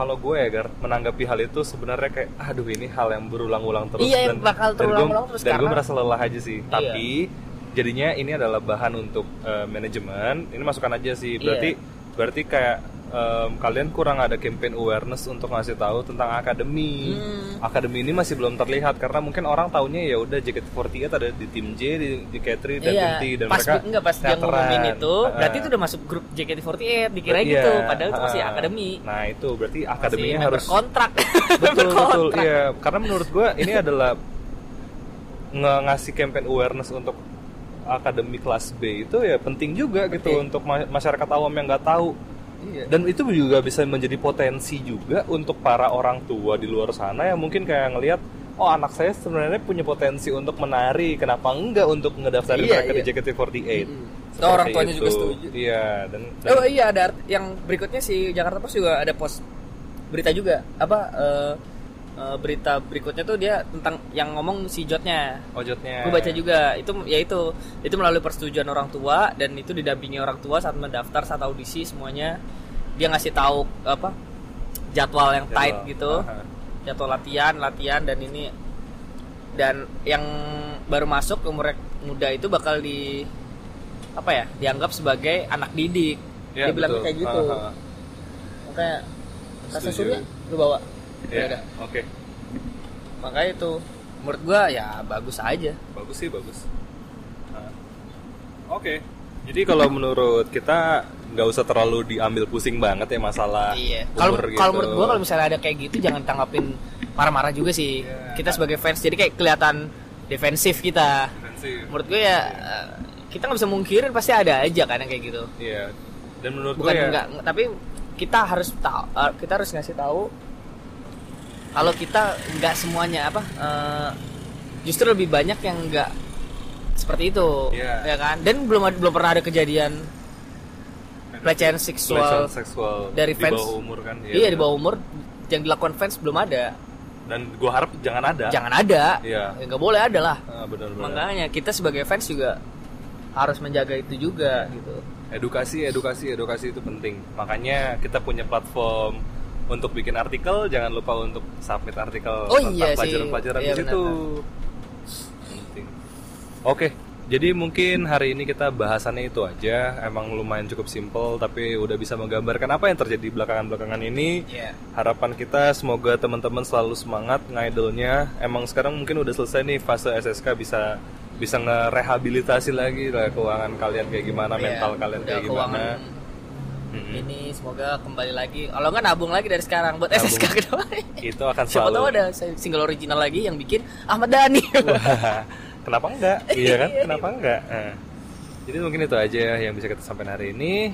Kalau gue ya menanggapi hal itu sebenarnya kayak aduh ini hal yang berulang-ulang terus Iya, yang bakal dan terulang-ulang gue- terus Dan gue merasa lelah aja sih. Iya. Tapi jadinya ini adalah bahan untuk eh, manajemen. Ini masukan aja sih. Berarti Iya. berarti kayak em, kalian kurang ada campaign awareness untuk ngasih tahu tentang akademi. Hmm. Akademi ini masih belum terlihat karena mungkin orang taunya ya udah JKT48 ada di tim J, di, di K3 dan iya Binti dan pas mereka enggak pas dia ngomongin itu Ah. berarti itu udah masuk grup JKT48 dikira Iya, gitu padahal itu masih akademi Nah itu berarti Masih akademinya member harus kontrak betul betul iya karena menurut gue ini adalah nge- ngasih campaign awareness untuk akademi kelas B itu ya penting juga gitu Penting. untuk ma- masyarakat awam yang nggak tahu Iya. dan itu juga bisa menjadi potensi juga untuk para orang tua di luar sana yang mungkin kayak ngelihat oh anak saya sebenarnya punya potensi untuk menari kenapa enggak untuk ngedaftarin Iya, mereka di iya. JKT48 Mm-mm. Seperti orang tuanya juga setuju. iya dan, dan Oh iya ada yang berikutnya si Jakarta Post juga ada post berita juga apa eh, eh, berita berikutnya tuh dia tentang yang ngomong si Jotnya. ojotnya Gue baca juga itu ya itu itu melalui persetujuan orang tua dan itu didampingi orang tua saat mendaftar saat audisi semuanya dia ngasih tahu apa jadwal yang tight Jadwal. gitu Aha. jadwal latihan latihan dan ini dan yang baru masuk umur muda itu bakal di apa ya dianggap sebagai anak didik Ya, dia bilang betul. kayak gitu Aha. makanya Setuju. surya lu bawa Iya, Ya udah. oke makanya itu menurut gua ya bagus aja bagus sih bagus Nah. oke jadi kalau menurut kita nggak usah terlalu diambil pusing banget ya masalah Iya. Kalau umur kalau gitu. menurut gua kalau misalnya ada kayak gitu jangan tanggapin marah-marah juga sih. Iya. Kita sebagai fans jadi kayak kelihatan defensif kita. Defensif. Menurut gua ya eh, kita nggak bisa mungkirin pasti ada aja kan yang kayak gitu. Iya. Dan menurut Bukan gue ya, enggak, enggak, tapi kita harus tahu eh, kita harus ngasih tahu kalau kita nggak semuanya apa eh, justru lebih banyak yang nggak seperti itu Iya. ya kan dan belum belum pernah ada kejadian pelecehan seksual pelecehan seksual dari di fans. bawah umur kan. iya di benar. bawah umur yang dilakukan fans belum ada Dan gue harap jangan ada. jangan ada Iya. Ya, nggak boleh ada lah Ah, benar-benar. makanya kita sebagai fans juga harus menjaga itu juga gitu Edukasi, edukasi, edukasi itu penting. Makanya kita punya platform untuk bikin artikel, jangan lupa untuk submit artikel Oh tentang iya pelajaran-pelajaran Iya, di situ. Penting. Oke, jadi mungkin hari ini kita bahasannya itu aja. Emang lumayan cukup simple, tapi udah bisa menggambarkan apa yang terjadi belakangan-belakangan ini. Iya. Harapan kita semoga teman-teman selalu semangat ngidolnya. Emang sekarang mungkin udah selesai nih fase SSK bisa bisa ngerehabilitasi lagi lah keuangan kalian kayak gimana, Iya, mental kalian kayak gimana. Mm-mm. ini semoga kembali lagi kalau nggak nabung lagi dari sekarang buat Nabung. SSK kedua Itu akan siapa selalu tahu ada single original lagi yang bikin Ahmad Dhani Wah, kenapa enggak? Iya kan? Kenapa enggak? Nah, jadi mungkin itu aja yang bisa kita sampaikan hari ini.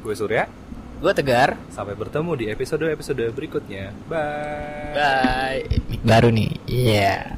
Gue Surya. gue tegar Sampai bertemu di episode-episode berikutnya. Bye. bye baru nih iya